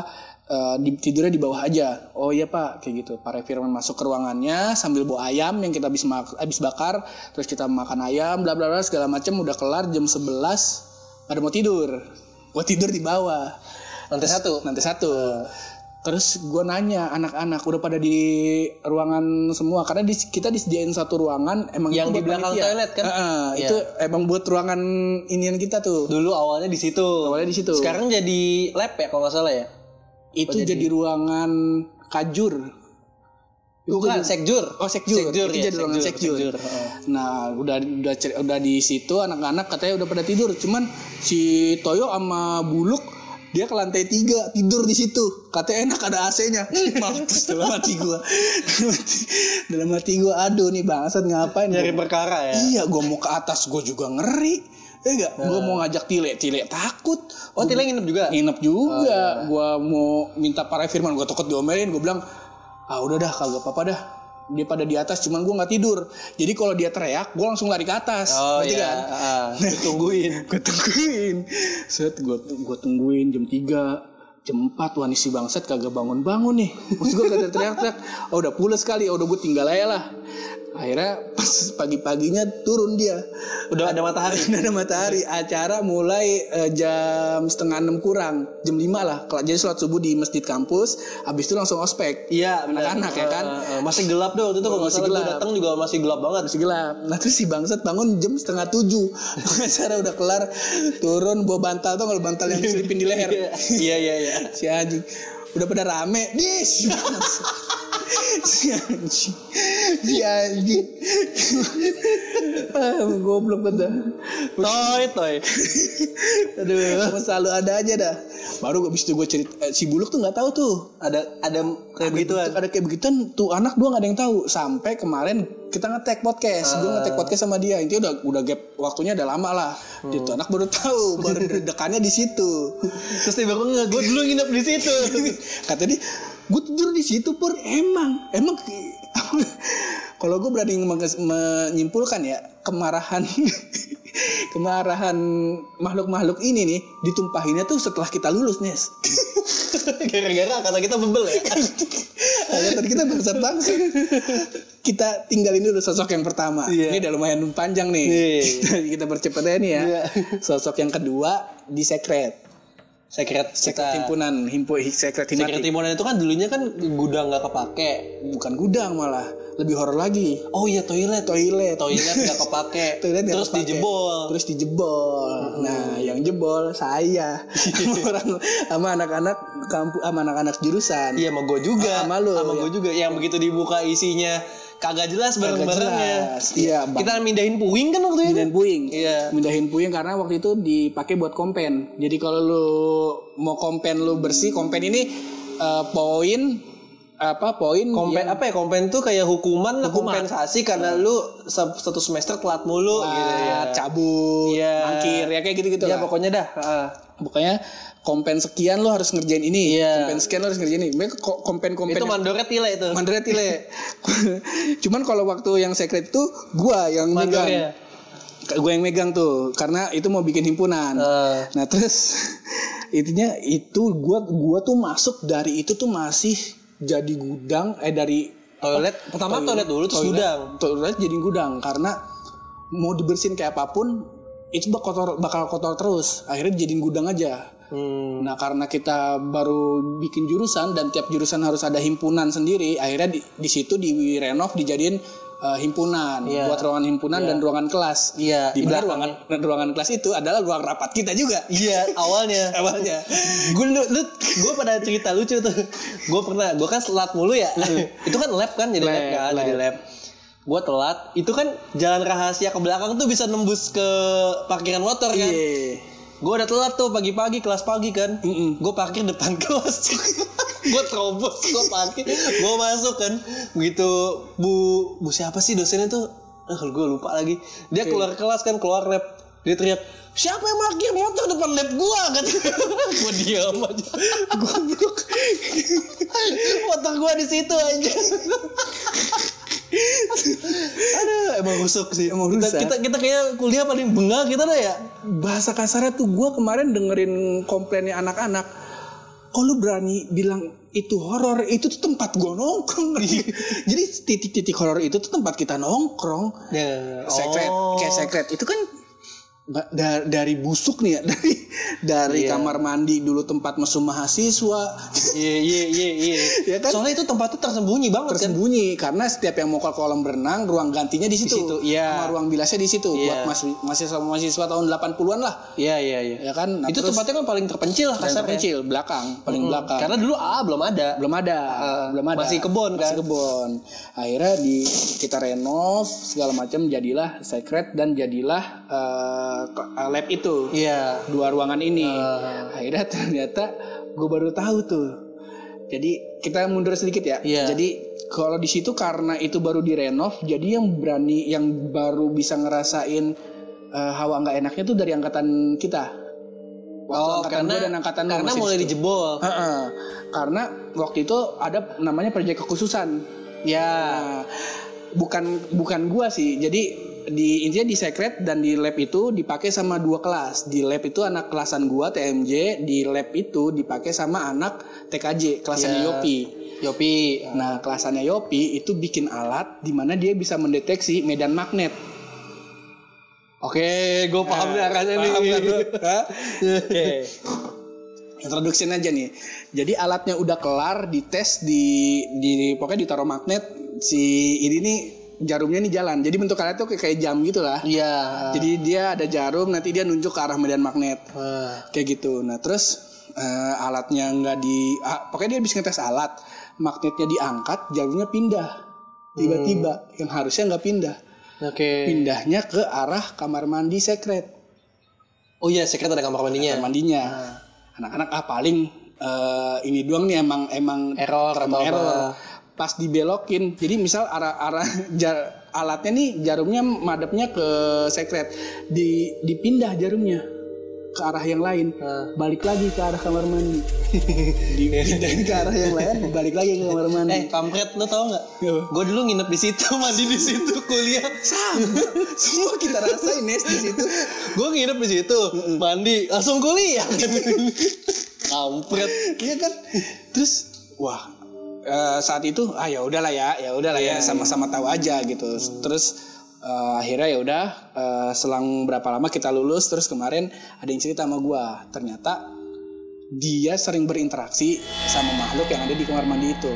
eh, di, tidurnya di bawah aja. Oh iya pak. Kayak gitu. Pak Firman masuk ke ruangannya sambil bawa ayam yang kita habis habis bakar. Terus kita makan ayam bla bla bla segala macam. Udah kelar jam 11 pada mau tidur. Mau tidur di bawah Lantai satu. nanti satu terus gue nanya anak-anak udah pada di ruangan semua karena di, kita disediain satu ruangan emang Yang di belakang panitia. toilet kan? Heeh, Iya. itu emang buat ruangan inian kita tuh Dulu awalnya di situ. Awalnya di situ. Sekarang jadi lab ya kalau nggak salah ya. itu jadi... ruangan kajur Bukan jadi- sekjur. Oh sekjur, Sekjur, itu ya, jadi ruangan sekjur, sekjur. sekjur, heeh. Nah udah udah udah di situ anak-anak katanya udah pada tidur, cuman si Toyo sama Buluk dia ke lantai tiga tidur di situ. Katanya enak ada AC-nya. Mampus dalam hati gua. Dalam hati, gua aduh nih bangsat ngapain Nyari gua- perkara ya. iya gua mau ke atas gua juga ngeri. Ya enggak gua mau ngajak tile. Tile takut. Oh, Tile nginep juga. nginep juga. Gua mau minta para firman gua takut diomelin. Gua bilang ah udah dah kagak apa-apa dah dia pada di atas cuman gua nggak tidur. Jadi kalau dia teriak gua langsung lari ke atas. Oh iya. kan? Ah, ditungguin. gue tungguin. Set gue gue tungguin jam 3 jam 4 wah si bangsat kagak bangun bangun nih. Terus gue kagak teriak-teriak. Oh udah pulas kali oh udah gue tinggal aja lah akhirnya pas pagi-paginya turun dia Udah ada matahari. udah ada matahari acara mulai eh, jam setengah enam kurang jam 5 lah Kalau- jadi sholat subuh di masjid kampus habis itu langsung ospek Iya. Anak-anak ya kan? Eh, masih gelap deh waktu itu kalau Masih salah gelap. datang juga masih gelap banget. masih gelap. Nah terus si bangsat bangun jam setengah tujuh. Acara udah kelar, turun bawa bantal tuh kalau bantal yang diselipin di leher. Iya iya iya. si anjing udah pada rame, dis. si anjing, si anjing. ah, goblok banget. Toy toy. Aduh, selalu ada aja dah. Baru gue itu gue cerita eh, si Buluk tuh nggak tahu tuh. Ada ada kayak begituan. Ada kayak begituan tuh anak dua gak ada yang tahu sampai kemarin kita ngetek podcast, gue ngetek podcast sama dia. Intinya udah udah gap waktunya udah lama lah. Dia tuh anak baru tahu, baru dekannya di situ. Terus tiba gue nggak, gue dulu nginep di situ. Kata dia, gue tidur di situ pur emang, emang kalau gue berani menyimpulkan ya kemarahan kemarahan makhluk-makhluk ini nih ditumpahinnya tuh setelah kita lulus Nes. Gara-gara karena kita bebel ya. Tadi kita bangsat bangsat. Kita tinggalin dulu sosok yang pertama. Iya. Ini udah lumayan panjang nih. Iya. kita percepat aja nih ya. Iya. Sosok yang kedua di secret. Secret kita. himpunan, himpu secret Secret himatik. Timonan itu kan dulunya kan gudang nggak kepake. Bukan gudang malah, lebih horor lagi. Oh iya toilet. Toilet. Toilet nggak kepake. Toilet Terus kepake. dijebol. Terus dijebol. Nah, yang jebol saya. sama orang sama anak-anak kampus sama anak-anak jurusan. Iya sama gue juga. Sama lu, Sama ya. gue juga. Yang begitu dibuka isinya kagak jelas bareng-barengnya. jelas. Iya, Bang. Kita mindahin puing kan waktu itu. Mindahin puing. Iya. Mindahin puing karena waktu itu dipakai buat kompen. Jadi kalau lu mau kompen lu bersih, kompen ini eh, poin apa poin Kompen yang- apa ya? Kompen tuh kayak hukuman, lah, Hukuman. kompensasi karena lu se- satu semester telat mulu gitu ya. Cabut, Iya. mangkir ya kayak gitu-gitu Ya lah. pokoknya dah. ah. Pokoknya kompen sekian lu harus ngerjain ini, Iya. kompen sekian lu harus ngerjain ini. Mereka ko- kompen-kompen Itu mandornya tile itu. Mandornya tile. Cuman kalau waktu yang secret itu gua yang megang. Mandornya. Gue yang megang tuh karena itu mau bikin himpunan. Ah. Nah terus intinya itu gua gua tuh masuk dari itu tuh masih jadi gudang eh dari Toilet pertama toilet, dulu terus gudang. Toilet jadi gudang karena mau dibersihin kayak apa pun itu bakal kotor bakal kotor terus. Akhirnya dijadiin gudang aja. Hmm. Nah karena kita baru bikin jurusan dan tiap jurusan harus ada himpunan sendiri, akhirnya di, di situ di renov dijadiin eh, himpunan Iya. buat ruangan himpunan dan ruangan kelas. Iya, Di di mana ruangan ruangan kelas itu adalah ruang rapat kita juga. Iya awalnya. Awalnya. gue lu, lu gue pada cerita lucu tuh. Gue pernah, gue kan telat mulu ya. itu kan lab kan jadi lab, Lab, kan, lab. jadi lab. Gue telat, itu kan jalan rahasia ke belakang tuh bisa nembus ke parkiran motor kan. Iya. Gue udah telat tuh pagi-pagi kelas pagi kan. Mm-mm. Gue parkir depan kelas. gue terobos, gue parkir, gue masuk kan. Begitu bu bu siapa sih dosennya tuh? Eh, gue lupa lagi. Dia keluar kelas kan, keluar lab. dia teriak siapa yang parkir motor depan lab gua kan gua diam aja goblok motor gua di situ aja Aduh, emang rusuk sih. Emang kita, rusak. kita kita kayak kuliah paling bengal kita dah ya. bahasa kasarnya tuh gue kemarin dengerin komplainnya anak-anak kok lu berani bilang itu horor itu tuh tempat gue nongkrong jadi titik-titik horor itu tuh tempat kita nongkrong Ya, secret oh. kayak secret itu kan da- dari busuk nih ya dari dari Iya. kamar mandi dulu tempat mesum mahasiswa Iya iya iya iya. Ya kan? Soalnya itu tempatnya tersembunyi banget kan. tersembunyi karena setiap yang mau ke kolam berenang ruang gantinya di situ, situ, iya. sama ruang bilasnya di situ Iya. buat mas- mahasiswa mahasiswa tahun 80-an lah Iya iya iya. ya kan Nah, itu terus- tempatnya kan paling terpencil Paling kasarnya. kecil belakang paling belakang Karena dulu A belum ada. belum ada Ah, belum ada masih kebon, kan? masih kebon akhirnya di kita renov segala macam jadilah secret dan jadilah eh, eh, lab itu Iya. dua ruangan ini Ah. akhirnya ternyata gue baru tahu tuh jadi kita mundur sedikit ya Iya. jadi kalau di situ karena itu baru direnov jadi yang berani yang baru bisa ngerasain eh, hawa nggak enaknya tuh dari angkatan kita Waktu Oh, angkatan karena gua dan angkatan karena mulai situ. dijebol. Heeh. Karena waktu itu ada namanya proyek kekhususan. Ya. Nah, bukan bukan gua sih. Jadi di intinya di secret dan di lab itu dipakai sama dua kelas. Di lab itu anak kelasan gua TMJ, di lab itu dipakai sama anak TKJ kelasannya Ya. Yopi. Yopi. Nah, kelasannya Yopi itu bikin alat di mana dia bisa mendeteksi medan magnet. Oke, gue paham arahnya nih. Paham kan lu? Hah? Oke. Introduction aja nih. Jadi alatnya udah kelar, dites di di pokoknya ditaruh magnet si ini nih jarumnya nih jalan. Jadi bentuk alatnya tuh kayak, kayak jam gitu lah. Iya. Jadi dia ada jarum, nanti dia nunjuk ke arah medan magnet. Ah. Kayak gitu. Nah, terus eh, alatnya nggak di ah, pokoknya dia bisa ngetes alat. Magnetnya diangkat, jarumnya pindah. Tiba-tiba yang harusnya nggak pindah. Oke. Pindahnya ke arah kamar mandi secret. Oh iya, secret ada kamar mandinya. kamar mandinya. Anak-anak ah paling eh, ini doang nih emang emang Error atau emang apa? Pas dibelokin. Jadi misal arah arah jar- alatnya nih jarumnya madepnya ke secret. Di dipindah jarumnya ke arah yang lain. Ah. Balik lagi ke arah kamar mandi. Dipindahin ke arah yang lain, balik lagi ke kamar Eh, mandi. kampret lo tau nggak? Gue dulu nginep di situ, mandi di situ, kuliah. Sama. Semua kita rasain Nes di situ. Gue nginep di situ, mandi, langsung kuliah. kampret. Iya kan? Terus wah eh, saat itu ah ya udahlah ya, ya udahlah Iya, ya sama-sama tahu aja gitu. Terus eh, akhirnya ya udah eh, selang berapa lama kita lulus terus kemarin ada yang cerita sama gua. Ternyata dia sering berinteraksi sama makhluk yang ada di kamar mandi itu.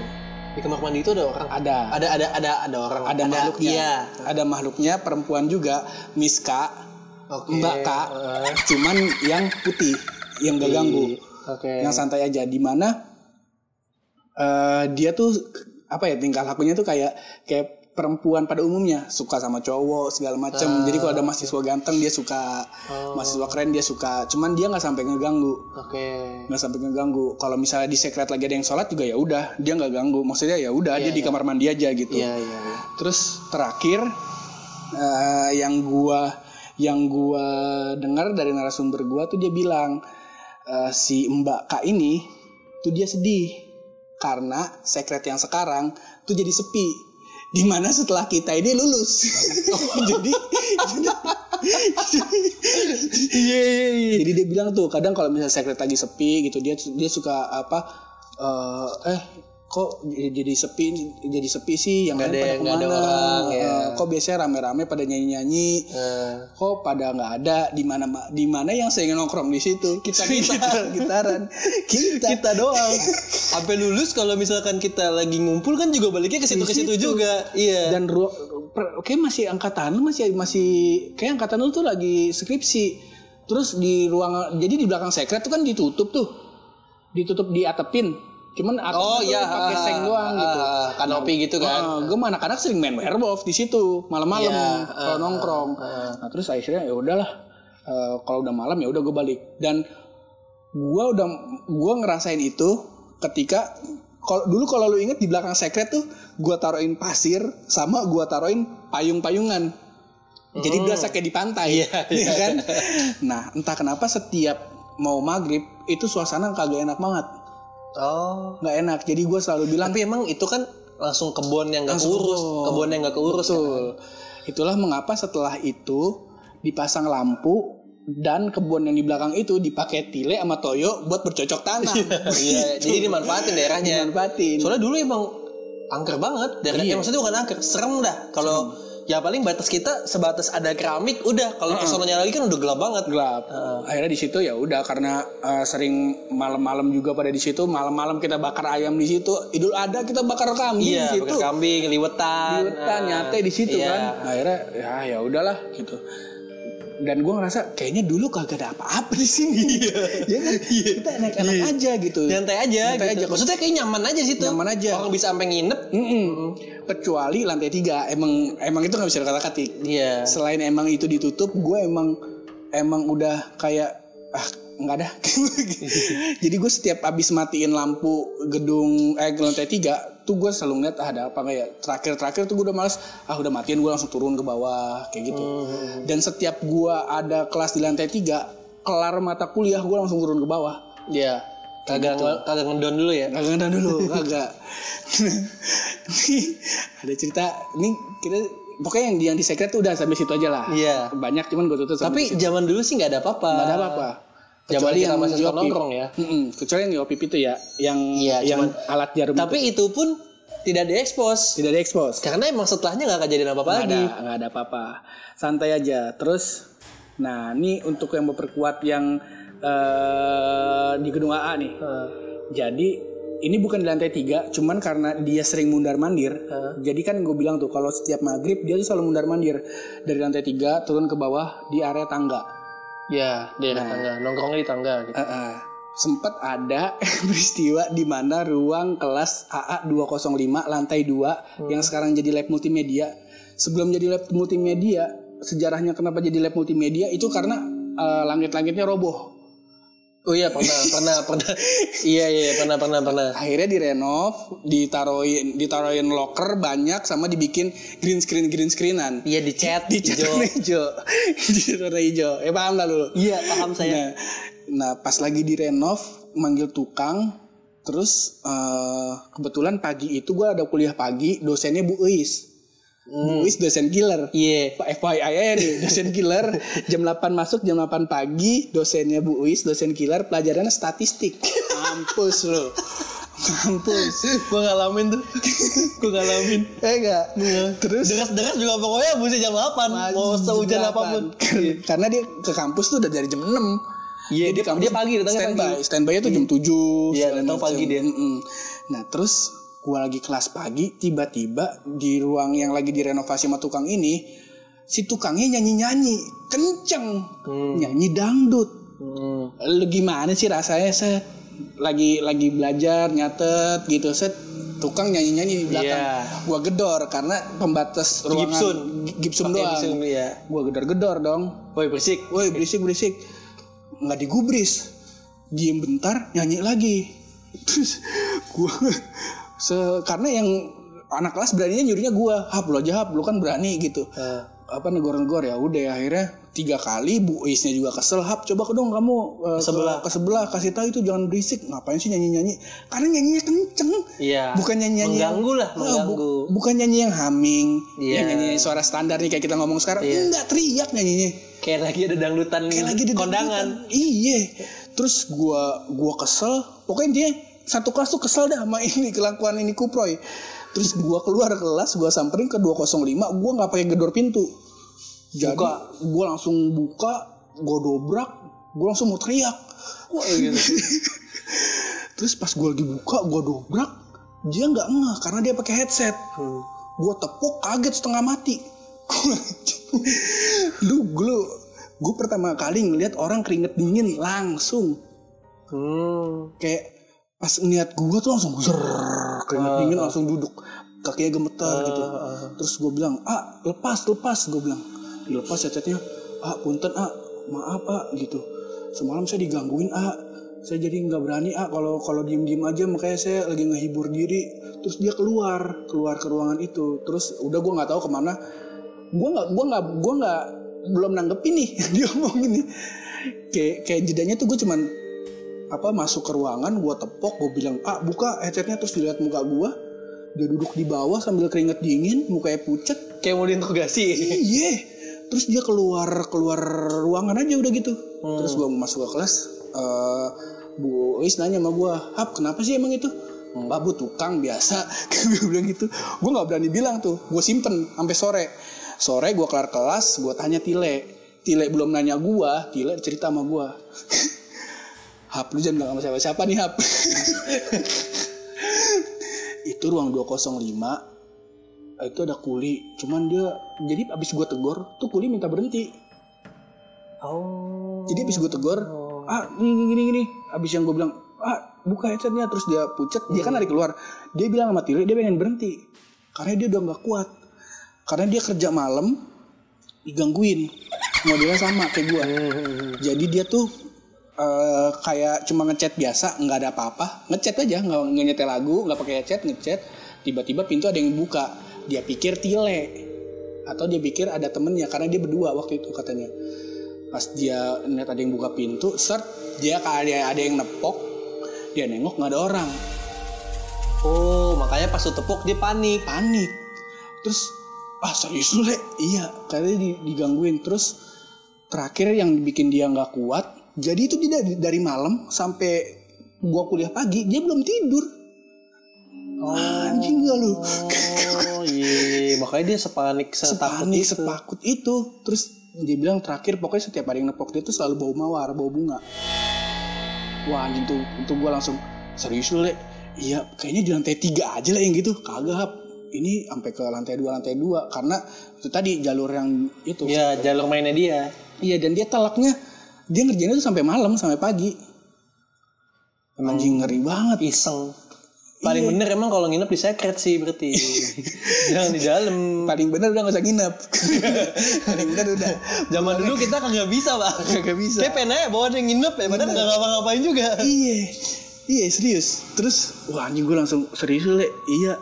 Di kamar mandi itu ada orang. Ada Ada ada ada ada orang. ada makhluknya. Iya. Ada makhluknya perempuan juga, Miss K, Oke. Mbak K, Eh, cuman yang putih, yang gak ganggu. Oke. yang santai aja di mana eh, dia tuh apa ya tingkah lakunya tuh kayak kayak perempuan pada umumnya. Suka sama cowok segala macam jadi kalau ada mahasiswa ganteng dia suka. Oh. mahasiswa keren dia suka. Cuman dia nggak sampai ngeganggu. Oke. nggak sampai ngeganggu. Kalau misalnya di secret lagi ada yang sholat juga ya udah dia nggak ganggu. Maksudnya ya udah dia di kamar mandi aja gitu. Iya iya. iya. Terus terakhir eh, yang gua yang gua dengar dari narasumber gua tuh dia bilang eh, si Mbak K ini tuh dia sedih karena sekret yang sekarang tuh jadi sepi. Di mana setelah kita ini lulus, jadi Iya iya iya. jadi dia bilang tuh kadang kalau misalnya sekret lagi sepi gitu dia dia suka apa eh, eh kok jadi sepi jadi sepi sih yang Nggak lain ada- pada nggak ada ke mana? orang, ya. Kok biasanya rame-rame pada nyanyi-nyanyi? Eh, kok pada nggak ada? Di mana di mana yang saya nongkrong? Di situ. Kita gitar gitaran. Kita. Kita doang. Sampai lulus kalau misalkan kita lagi ngumpul kan juga baliknya ke situ ke situ juga. Iya. dan ru- per- kayak masih angkatan lu masih masih kayak angkatan lu tuh lagi skripsi. Terus di ruang jadi di belakang sekret tuh kan ditutup tuh. Ditutup di atapin cuman atapnya Oh iya, pakai ah, seng doang gitu. ah, kanopi gitu kan. gue mah anak-anak sering main werewolf di situ malam-malam Iya, kalau ah, nongkrong. ah. nah terus akhirnya ya udahlah eh, kalau udah malam ya udah gue balik. Dan gue udah gue ngerasain itu ketika kalau dulu kalau lu inget di belakang sekret tuh gue taruhin pasir sama gue taruhin payung-payungan. Jadi berasa kayak di pantai, Iya, ya kan? Nah, entah kenapa setiap mau maghrib itu suasana kagak enak banget, Oh. nggak enak. Jadi gue selalu bilang Tapi emang itu kan langsung kebun yang gak Langsung keurus, kebun. yang gak keurus. kan? Betul. Itulah mengapa setelah itu dipasang lampu dan kebun yang di belakang itu dipakai tile sama toyo buat bercocok tanam. Iya, jadi dimanfaatin daerahnya. Dimanfaatin. Soalnya dulu emang angker banget. Daerah, Iya. ya, maksudnya bukan angker, serem dah. Kalau ya paling batas kita sebatas ada keramik udah. Kalau ke sononya lagi kan udah gelap banget. gelap. Akhirnya di situ ya udah karena uh, sering malam-malam juga pada di situ, malam-malam kita bakar ayam di situ. Idul Adha kita bakar kambing Iya, di situ. bakar kambing, liwetan. Di hutan Nah, nyate di situ iya. kan. Akhirnya ya ya udahlah gitu. Dan gue ngerasa kayaknya dulu kagak ada apa-apa di sini. Iya kan? Kita enak-enak aja gitu. Nyantai aja Nyantai gitu. aja. Maksudnya kayak nyaman aja situ. Nyaman aja. Orang bisa sampai nginep. Mm-mm. Kecuali lantai tiga, emang emang itu nggak bisa kata katik. Iya. Selain emang itu ditutup, gue emang emang udah kayak ah nggak ada. Jadi gue setiap abis matiin lampu gedung eh lantai tiga, tuh gue selalu ngeliat ah, ada apa nggak ya. Terakhir terakhir tuh gue udah males, ah udah matiin gue langsung turun ke bawah kayak gitu. Dan setiap gue ada kelas di lantai tiga, kelar mata kuliah gue langsung turun ke bawah. Iya. Kagak nge- kagak ngedon dulu ya. Kagak ngendang dulu, kagak. Ada cerita, ini kita pokoknya yang di yang di secret tuh udah sampai situ aja lah. Iya. Banyak cuman gue tutup Tapi zaman dulu sih nggak ada apa-apa. nggak ada apa-apa. Zaman kita masih suka nongkrong ya. Mm-mm, kecuali yang opip itu ya, yang Iya, yang cuman- alat jarum. Tapi itu pun tidak diekspos. tidak diekspos. Karena emang setelahnya nggak kejadian apa-apa Nggak lagi. ada, nggak ada apa-apa. Santai aja. Terus, nah ini untuk yang memperkuat yang eh, di gedung AA nih. Heeh. Jadi ini bukan di lantai tiga, cuman karena dia sering mundar mandir. Jadi kan gue bilang tuh kalau setiap maghrib dia tuh selalu mundar mandir dari lantai tiga turun ke bawah di area tangga. Ya, daerah tangga. Nongkrongnya di tangga gitu. Eh, eh. Sempat ada peristiwa di mana ruang kelas AA 205 lantai 2 yang sekarang jadi lab multimedia. Sebelum jadi lab multimedia, sejarahnya kenapa jadi lab multimedia itu karena eh, langit-langitnya roboh. Oh iya pernah pernah pernah. iya iya pernah pernah pernah. akhirnya direnov ditaruhin ditaruhin locker banyak sama dibikin green screen green screenan Iya dicat dicat hijau. warna hijau dicat warna hijau eh paham lah lu Iya paham saya. nah, nah pas lagi direnov manggil tukang terus eh, kebetulan pagi itu gua ada kuliah pagi dosennya Bu Uis Bu Uis dosen killer. Iya. FYI aja nih, dosen killer. Jam 8 masuk jam 8 pagi dosennya Bu Uis dosen killer pelajarannya statistik. Mampus lo mampus. Gue ngalamin tuh. Gue ngalamin. eh enggak terus? Deras-deras juga pokoknya mesti jam 8 Mau sehujan apa pun. 8. karena dia ke kampus tuh udah dari jam 6 Iya Jadi dia, dia pagi datangnya standby pagi. standby. Itu jam 7 Iya, segala datang macam. pagi dia. Mm-mm. nah terus gua lagi kelas pagi tiba-tiba di ruang yang lagi direnovasi sama tukang ini si tukangnya nyanyi-nyanyi kenceng. Hmm. nyanyi dangdut. Hmm. lu gimana sih rasanya set? Lagi lagi belajar nyatet gitu. Set tukang nyanyi nyanyi di belakang. Iya. gua gedor karena pembatas ruangan Gibson. Gi- Gibson Pakai doang. Iya. gua gedor gedor dong. Woi bersik woi berisik berisik. Nggak digubris. Diem bentar nyanyi lagi. Terus gua se karena yang anak kelas beraninya nyurinya gua hap lu aja hap lu kan berani gitu. Eh, apa negor-negor ya udah akhirnya tiga kali Bu Isnya juga kesel hap coba ke dong kamu eh, ke sebelah. ke sebelah kasih tahu itu jangan berisik. Ngapain sih nyanyi nyanyi karena nyanyinya kenceng. Iya. Bukan nyanyi nyanyi Mengganggu lah Mengganggu. bukan nyanyi yang humming Iya. yang nyanyi suara standar nih kayak kita ngomong sekarang Iya. enggak teriak nyanyinya. Kayak lagi ada dangdutan kayak lagi di kondangan. iya. Terus gua gua kesel. Pokoknya dia satu kelas tuh kesel dah sama ini kelakuan ini kuproy terus gua keluar kelas gua samperin ke 205 gua nggak pakai gedor pintu jadi Buka. gua langsung buka gua dobrak gua langsung mau teriak Wah, gitu. terus pas gua lagi buka gua dobrak dia nggak ngeh karena dia pakai headset Hmm. gue tepuk kaget setengah mati lu lu gue pertama kali ngeliat orang keringet dingin langsung Hmm. kayak pas ngeliat gue tuh langsung zer keringet dingin langsung duduk. Kakinya gemeter gitu. terus gue bilang ah lepas lepas gue bilang. Dilepas headsetnya ah punten ah maaf ah gitu. Semalam saya digangguin ah saya jadi nggak berani ah kalau kalau diem diem aja makanya saya lagi ngehibur diri. Terus dia keluar keluar ke ruangan itu. Terus udah gue nggak tahu ke mana. Gue nggak gue nggak gue nggak belum nanggepin nih dia ngomong gini kayak kayak jedanya tuh gue cuman apa masuk ke ruangan gue tepok gue bilang ah buka headsetnya terus dilihat muka gue dia duduk di bawah sambil keringet dingin mukanya pucet Kayak mau diinterogasi. iya. Terus dia keluar keluar ruangan aja udah gitu. Terus gue masuk ke kelas eh bu Is nanya sama gue hap kenapa sih emang itu? Mbak bu tukang biasa. Gue bilang gitu. Gue nggak berani bilang tuh gue simpen sampai sore. Sore gue kelar kelas gue tanya Tile. Tile belum nanya gue Tile cerita sama gue Hap lu jangan bilang sama siapa-siapa nih Hap? Itu ruang 205 itu ada kuli. Cuman dia jadi abis gue tegor tuh kuli minta berhenti. Oh. jadi abis gue tegor ah gini gini gini abis yang gue bilang ah buka headsetnya. Terus dia pucet dia kan lari keluar. Dia bilang sama Tile dia pengen berhenti. Karena dia udah nggak kuat. Karena dia kerja malam digangguin. Modelnya sama kayak gue jadi dia tuh eh, kayak cuma ngechat biasa nggak ada apa-apa. Ngechat aja nggak nyetel lagu nggak pakai headset ngechat. Tiba-tiba pintu ada yang buka. Dia pikir Tile. Atau dia pikir ada temennya karena dia berdua waktu itu katanya. Pas dia lihat ada yang buka pintu set dia kayak ada, yang nepok. Dia nengok nggak ada orang. Oh, makanya pas lu tepuk dia panik. panik. Terus ah serius lu le? Iya kayaknya di- digangguin. Terus terakhir yang bikin dia nggak kuat jadi itu dia dari, dari malam sampai gua kuliah pagi dia belum tidur. Anjing gak lu? Oh, iya. Makanya dia sepanik setakut sepanik itu. sepakut itu. Terus dia bilang terakhir pokoknya setiap hari yang nepok dia tuh selalu bau mawar bau bunga. Wah anjing tuh. Itu gue langsung serius lu le? Iya kayaknya di lantai tiga aja lah yang gitu. Kagak hap. Ini sampai ke lantai dua lantai dua. Karena itu tadi jalur yang itu. Ya, jalur mainnya dia. iya dan dia telaknya dia ngerjainnya tuh sampai malam sampai pagi anjing ngeri banget Iseng. Paling Iya. bener emang kalau nginep di secret sih berarti. Jangan di dalam. paling bener udah gak usah nginep paling bener udah Zaman dulu kita kagak bisa, Pak. Kagak bisa. Kayak pengen aja bawa yang nginep ya, padahal nggak ngapa-ngapain juga. iya iya serius terus wah anjing gue langsung serius le iya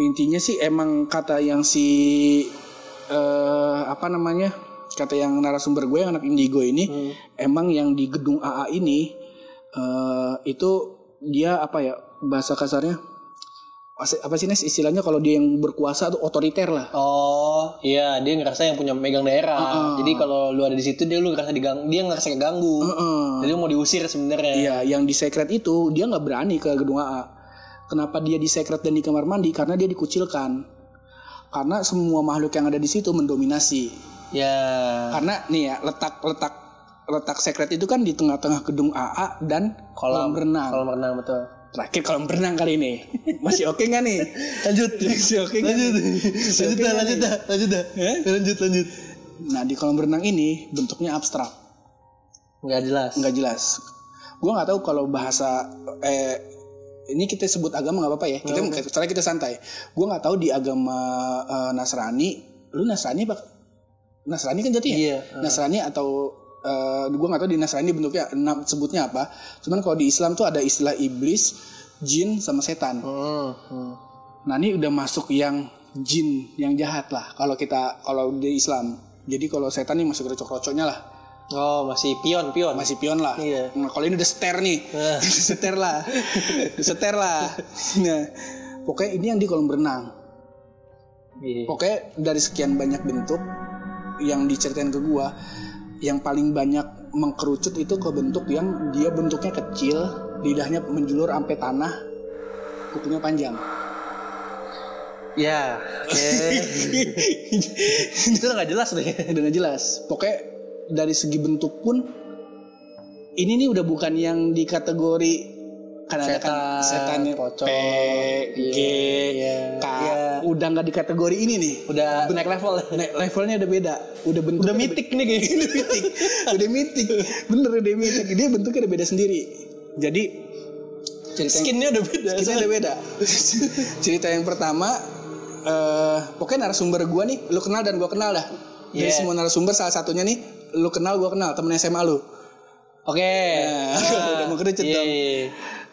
intinya sih emang kata yang si eh apa namanya kata yang narasumber gue yang anak indigo ini emang yang di gedung AA ini eh itu dia apa ya bahasa kasarnya Apa- sih Nes istilahnya kalau dia yang berkuasa tuh otoriter lah Oh, iya dia ngerasa yang punya megang daerah. Heeh. Jadi kalau lu ada di situ dia lu ngerasa digang dia ngerasa keganggu. Heeh. Jadi lu mau diusir sebenarnya. Iya, yang di secret itu dia nggak berani ke gedung AA. Kenapa dia di secret dan di kamar mandi? Karena dia dikucilkan. Karena semua makhluk yang ada di situ mendominasi. Ya. Karena nih ya letak letak letak secret itu kan di tengah-tengah gedung AA dan kolam, renang. Kolam renang betul. Terakhir kolam renang kali ini. Masih oke nggak nih? Lanjut. Masih oke nggak lanjut. Lanjut nggak lanjut dah, lanjut dah. Eh? Lanjut, lanjut. Nah di kolam renang ini bentuknya abstrak. Nggak jelas. nggak jelas. Gue nggak tahu kalau bahasa eh ini kita sebut agama nggak apa-apa ya. Kita setelah kita santai. Gue nggak tahu di agama eh, Nasrani, lu Nasrani pak? Nasrani kan jatuh ya? Iya. Nasrani atau eh gue nggak tahu di Nasrani bentuknya sebutnya apa. Cuman kalau di Islam tuh ada istilah iblis, jin sama setan. Hmm, hmm. Nah ini udah masuk yang jin yang jahat lah. Kalau kita kalau di Islam. Jadi kalau setan nih masuk rocok-rocoknya lah. Oh, masih pion, pion. Masih pion lah. Iya. Nah, kalau ini udah seter nih. Udah seter lah. Seter lah. Nah, pokoknya ini yang di kolam renang. Iya. Pokoknya dari sekian banyak bentuk yang diceritain ke gua, yang paling banyak mengkerucut itu ke bentuk yang dia bentuknya kecil, lidahnya menjulur sampai tanah, kukunya panjang. Ya, oke. Itu udah nggak jelas deh. Udah gak jelas. Pokoknya dari segi bentuk pun ini nih udah bukan yang di kategori kan ada kan Setan, pocong, P, G, iya, K, iya. udah nggak di kategori ini nih. Udah naik level. Naik levelnya udah beda. Udah bentuknya Udah mitik nih kayaknya. udah mitik. Udah mitik. Bener udah mitik. Dia bentuknya udah beda sendiri. Jadi cerita Skinnya udah beda. skinnya udah beda. cerita yang pertama eh pokoknya narasumber gua nih, lu kenal dan gua kenal dah. Dari Yeah. semua narasumber salah satunya nih, lu kenal gua kenal, temen SMA lu. Oke. Nah, udah mau kerucut Iya, dong.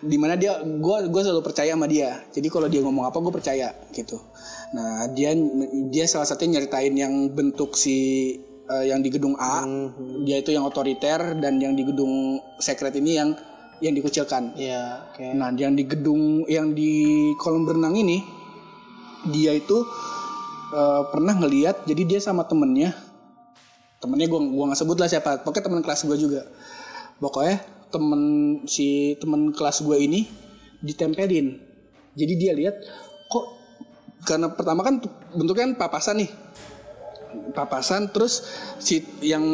Di mana dia, gua gua selalu percaya sama dia. Jadi kalau dia ngomong apa, gua percaya gitu. Nah dia dia salah satunya nyeritain yang bentuk si uh, yang di gedung A, Hmm. dia itu yang otoriter dan yang di gedung secret ini yang yang dikucilkan. Iya, oke. Nah, yang di gedung yang di kolam berenang ini dia itu eh, pernah ngeliat jadi dia sama temennya temennya gua gua nggak sebut lah siapa pokoknya teman kelas gue juga pokoknya temen si temen kelas gue ini ditempelin. Jadi dia lihat kok karena pertama kan bentuknya kan papasan nih. Papasan terus si yang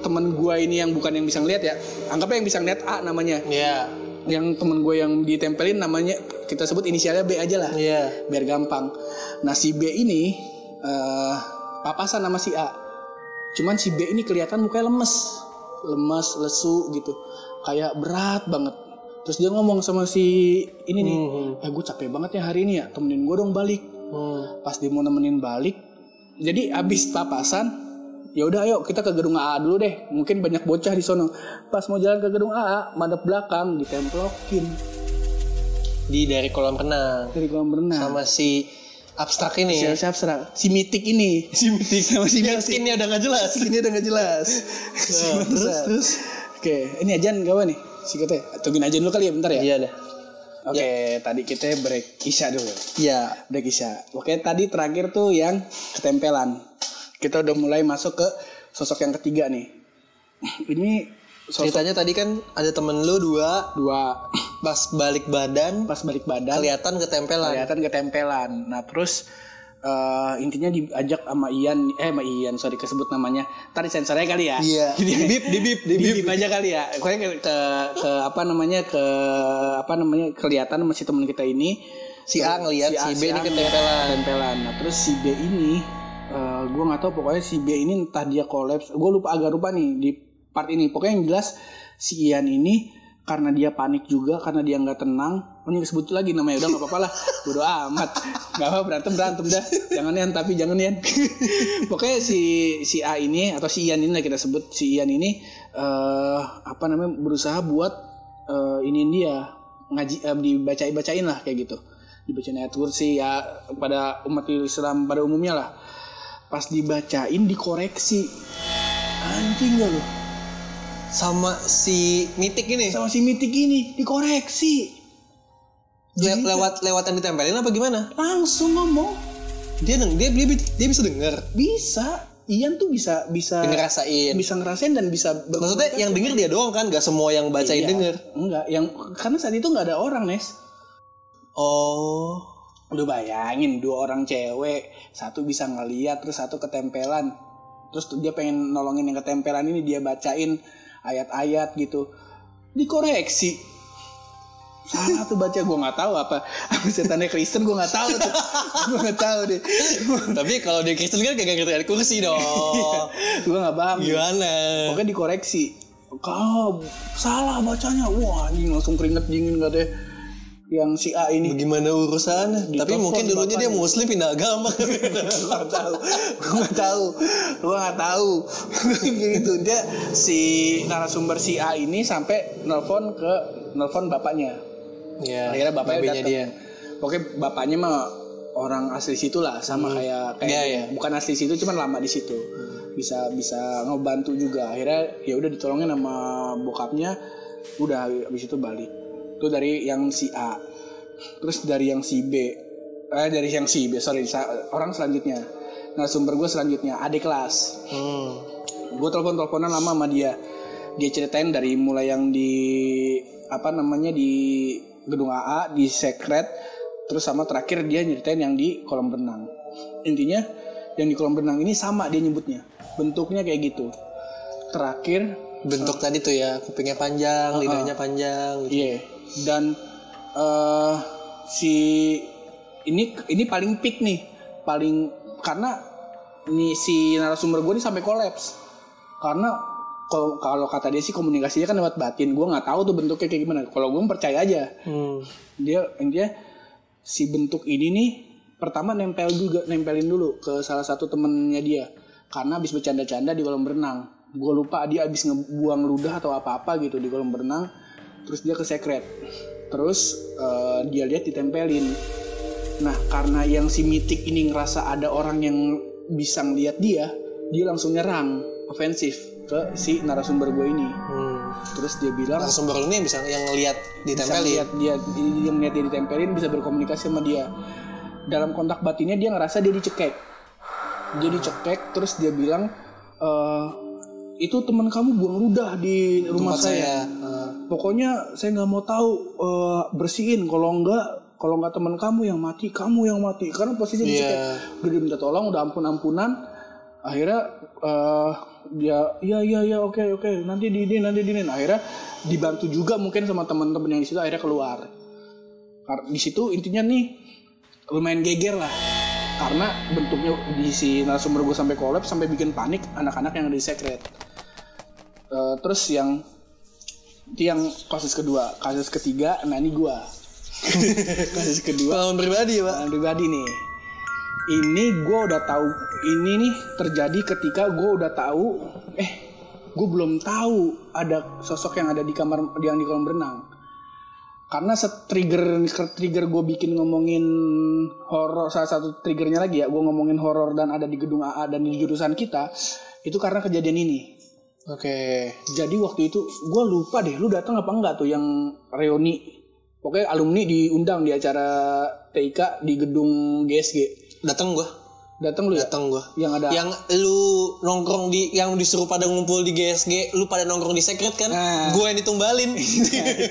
temen gue ini yang bukan yang bisa ngeliat ya anggapnya yang bisa ngeliat A namanya. Iya. yang temen gue yang ditempelin namanya kita sebut inisialnya B aja lah. Iya. biar gampang. Nah si B ini eh papasan sama si A. Cuman si B ini kelihatan mukanya lemes. Lemes lesu gitu kayak berat banget. Terus dia ngomong sama si ini nih Hmm. eh gue capek banget ya hari ini ya temenin gue dong balik. Hmm. pas dia mau nemenin balik jadi abis papasan ya udah ayo kita ke gedung AA dulu deh mungkin banyak bocah di sono. Pas mau jalan ke gedung AA madep belakang ditemplokin. Di dari kolam renang. Dari kolam renang. Sama si abstrak ini. si siapa serang si mitik ini. Si mitik. Sama si Yang mitik. skinnya udah gak jelas. ini udah gak jelas. Nah, terus terus. Oke ini ajan gawa nih si kita tungguin ajan dulu kali ya bentar ya. Iya dah. oke. Tadi kita break isya dulu. Iya. break isya. Oke tadi terakhir tuh yang ketempelan. Kita udah mulai masuk ke sosok yang ketiga nih. Ini sosok Ceritanya tadi kan ada temen lu dua. Dua. Pas balik badan pas balik badan. kelihatan ketempelan. kelihatan ketempelan. Nah terus eh, intinya diajak sama Ian. Eh sama Ian sorry kesebut namanya. Tadi sensornya kali ya. Iya. Di bip, di bip, di bip. aja kali ya. Pokoknya ke, ke, ke apa namanya ke apa namanya kelihatan masih teman kita ini. Si A ngelihat si, A- B ini ketempelan. ketempelan. Nah terus si B ini eh gue nggak tahu pokoknya si B ini entah dia kolaps. Gue lupa agak lupa nih di part ini. Pokoknya yang jelas si Ian ini karena dia panik juga karena dia nggak tenang ini sebut lagi namanya udah nggak apa-apa lah. Bodo amat. Nggak apa berantem berantem dah. Jangan Ian tapi jangan Ian pokoknya si si A ini atau si Ian ini lah kita sebut. Si Ian ini eh apa namanya berusaha buat eh ini dia. Ngaji eh, dibacain bacain lah kayak gitu. Dibacain ayat kursi ya pada umat Islam pada umumnya lah. Pas dibacain dikoreksi. Anjing gak lu? Sama si mitik ini. sama si mitik ini dikoreksi Le- lewat lewat yang ditempelin apa gimana? langsung ngomong Dia deng dia, dia, dia bisa denger. bisa Ian tuh bisa bisa ngerasain. bisa ngerasain dan bisa Maksudnya yang denger dia doang kan, gak semua yang bacain Iya. denger. enggak yang karena saat itu nggak ada orang Nes Oh. lu bayangin dua orang cewek satu bisa ngeliat terus satu ketempelan terus dia pengen nolongin yang ketempelan ini dia bacain ayat-ayat gitu dikoreksi salah tuh baca? Gue nggak tahu apa. Apa setannya Kristen? Gue nggak tahu tuh. Gue nggak tahu deh. Tapi kalau di Kristen kan kagak ngerti ayat kursi dong. gue nggak paham. Gimana? pokoknya dikoreksi. Kau salah bacanya. Wah anjing langsung keringet dingin gak deh. Yang si A ini. Bagaimana urusannya? Di Tapi mungkin dulunya dia muslim pindah agama. nggak tahu. Gue nggak tahu. Gue nggak tahu. Gitu. Dia si narasumber si A ini sampai nelfon ke nelfon bapaknya Iya. akhirnya bapaknya datang dia. pokoknya bapaknya mah orang asli situ lah sama kayak kayak Iya, iya. bukan asli situ cuman lama di situ. Bisa bisa ngebantu juga. Akhirnya ya udah ditolongin sama bokapnya udah habis itu balik. Itu dari yang si A. Terus dari yang si B. Eh dari yang si B sorry orang selanjutnya. Nah sumber gue selanjutnya adik kelas. Hmm. gue telepon teleponan lama sama dia. Dia ceritain dari mulai yang di apa namanya di gedung AA di secret terus sama terakhir dia nyeritain yang di kolam renang. Intinya yang di kolam renang ini sama dia nyebutnya. Bentuknya kayak gitu. Terakhir Bentuk tadi tuh ya, kupingnya panjang, lidahnya panjang gitu. iya. Dan eh si ini ini paling peak nih. Paling karena nih si narasumber gue ini sampai kolaps. Karena kalau kalau kata dia sih komunikasinya kan lewat batin. Gue nggak tahu tuh bentuknya kayak gimana. Kalau gue percaya aja. Hmm. dia intinya si bentuk ini nih pertama nempel juga nempelin dulu ke salah satu temennya dia. Karena habis bercanda-canda di kolam renang gue lupa dia habis ngebuang ludah atau apa-apa gitu di kolam renang terus dia ke secret terus eh, dia lihat ditempelin. Nah, karena yang si mitik ini ngerasa ada orang yang bisa ngeliat dia, dia langsung nyerang, ofensif ke si narasumber gue ini. Hmm. Terus dia bilang, Narasumber lu nih yang bisa yang ngelihat bisa ditempelin. lihat dia, dia melihat dia ditempelin, bisa berkomunikasi sama dia. Dalam kontak batinnya dia ngerasa dia dicekek. Dia dicekek, terus dia bilang, "Eh, itu teman kamu buang ludah di rumah Tempat saya. saya. Eh, Pokoknya saya nggak mau tahu eh, bersihin. Kalau nggak, kalau nggak teman kamu yang mati, kamu yang mati. Karena posisi Iya. dicekek. Udah minta tolong, udah ampun-ampunan. Akhirnya eh, dia, iya iya iya oke oke, nanti diinin nanti diinin. Akhirnya dibantu juga mungkin sama teman-teman yang di situ akhirnya keluar. Di situ intinya nih lumayan geger lah. Karena bentuknya di si narasumber gue sampai kolaps sampai bikin panik anak-anak yang ada di secret. Eh, terus yang itu yang kasus kedua, kasus ketiga, nah ini gua. kasus kedua, Pengalaman pribadi ya, Pak. pengalaman pribadi nih. Ini gua udah tahu, ini nih terjadi ketika gua udah tahu, eh, gue belum tahu ada sosok yang ada di kamar yang di kolam renang. Karena trigger trigger gue bikin ngomongin horor salah satu triggernya lagi ya gue ngomongin horor dan ada di gedung AA dan di jurusan kita itu karena kejadian ini Oke. jadi waktu itu gue lupa deh, lu datang apa enggak tuh yang reuni? Pokoknya alumni diundang di acara TIK di gedung GSG. Datang gua. Datang lu ya? Datang gua. Yang ada Yang lu nongkrong di yang disuruh pada ngumpul di GSG, lu pada nongkrong di secret kan? Nah. Gua yang ditumbalin. itu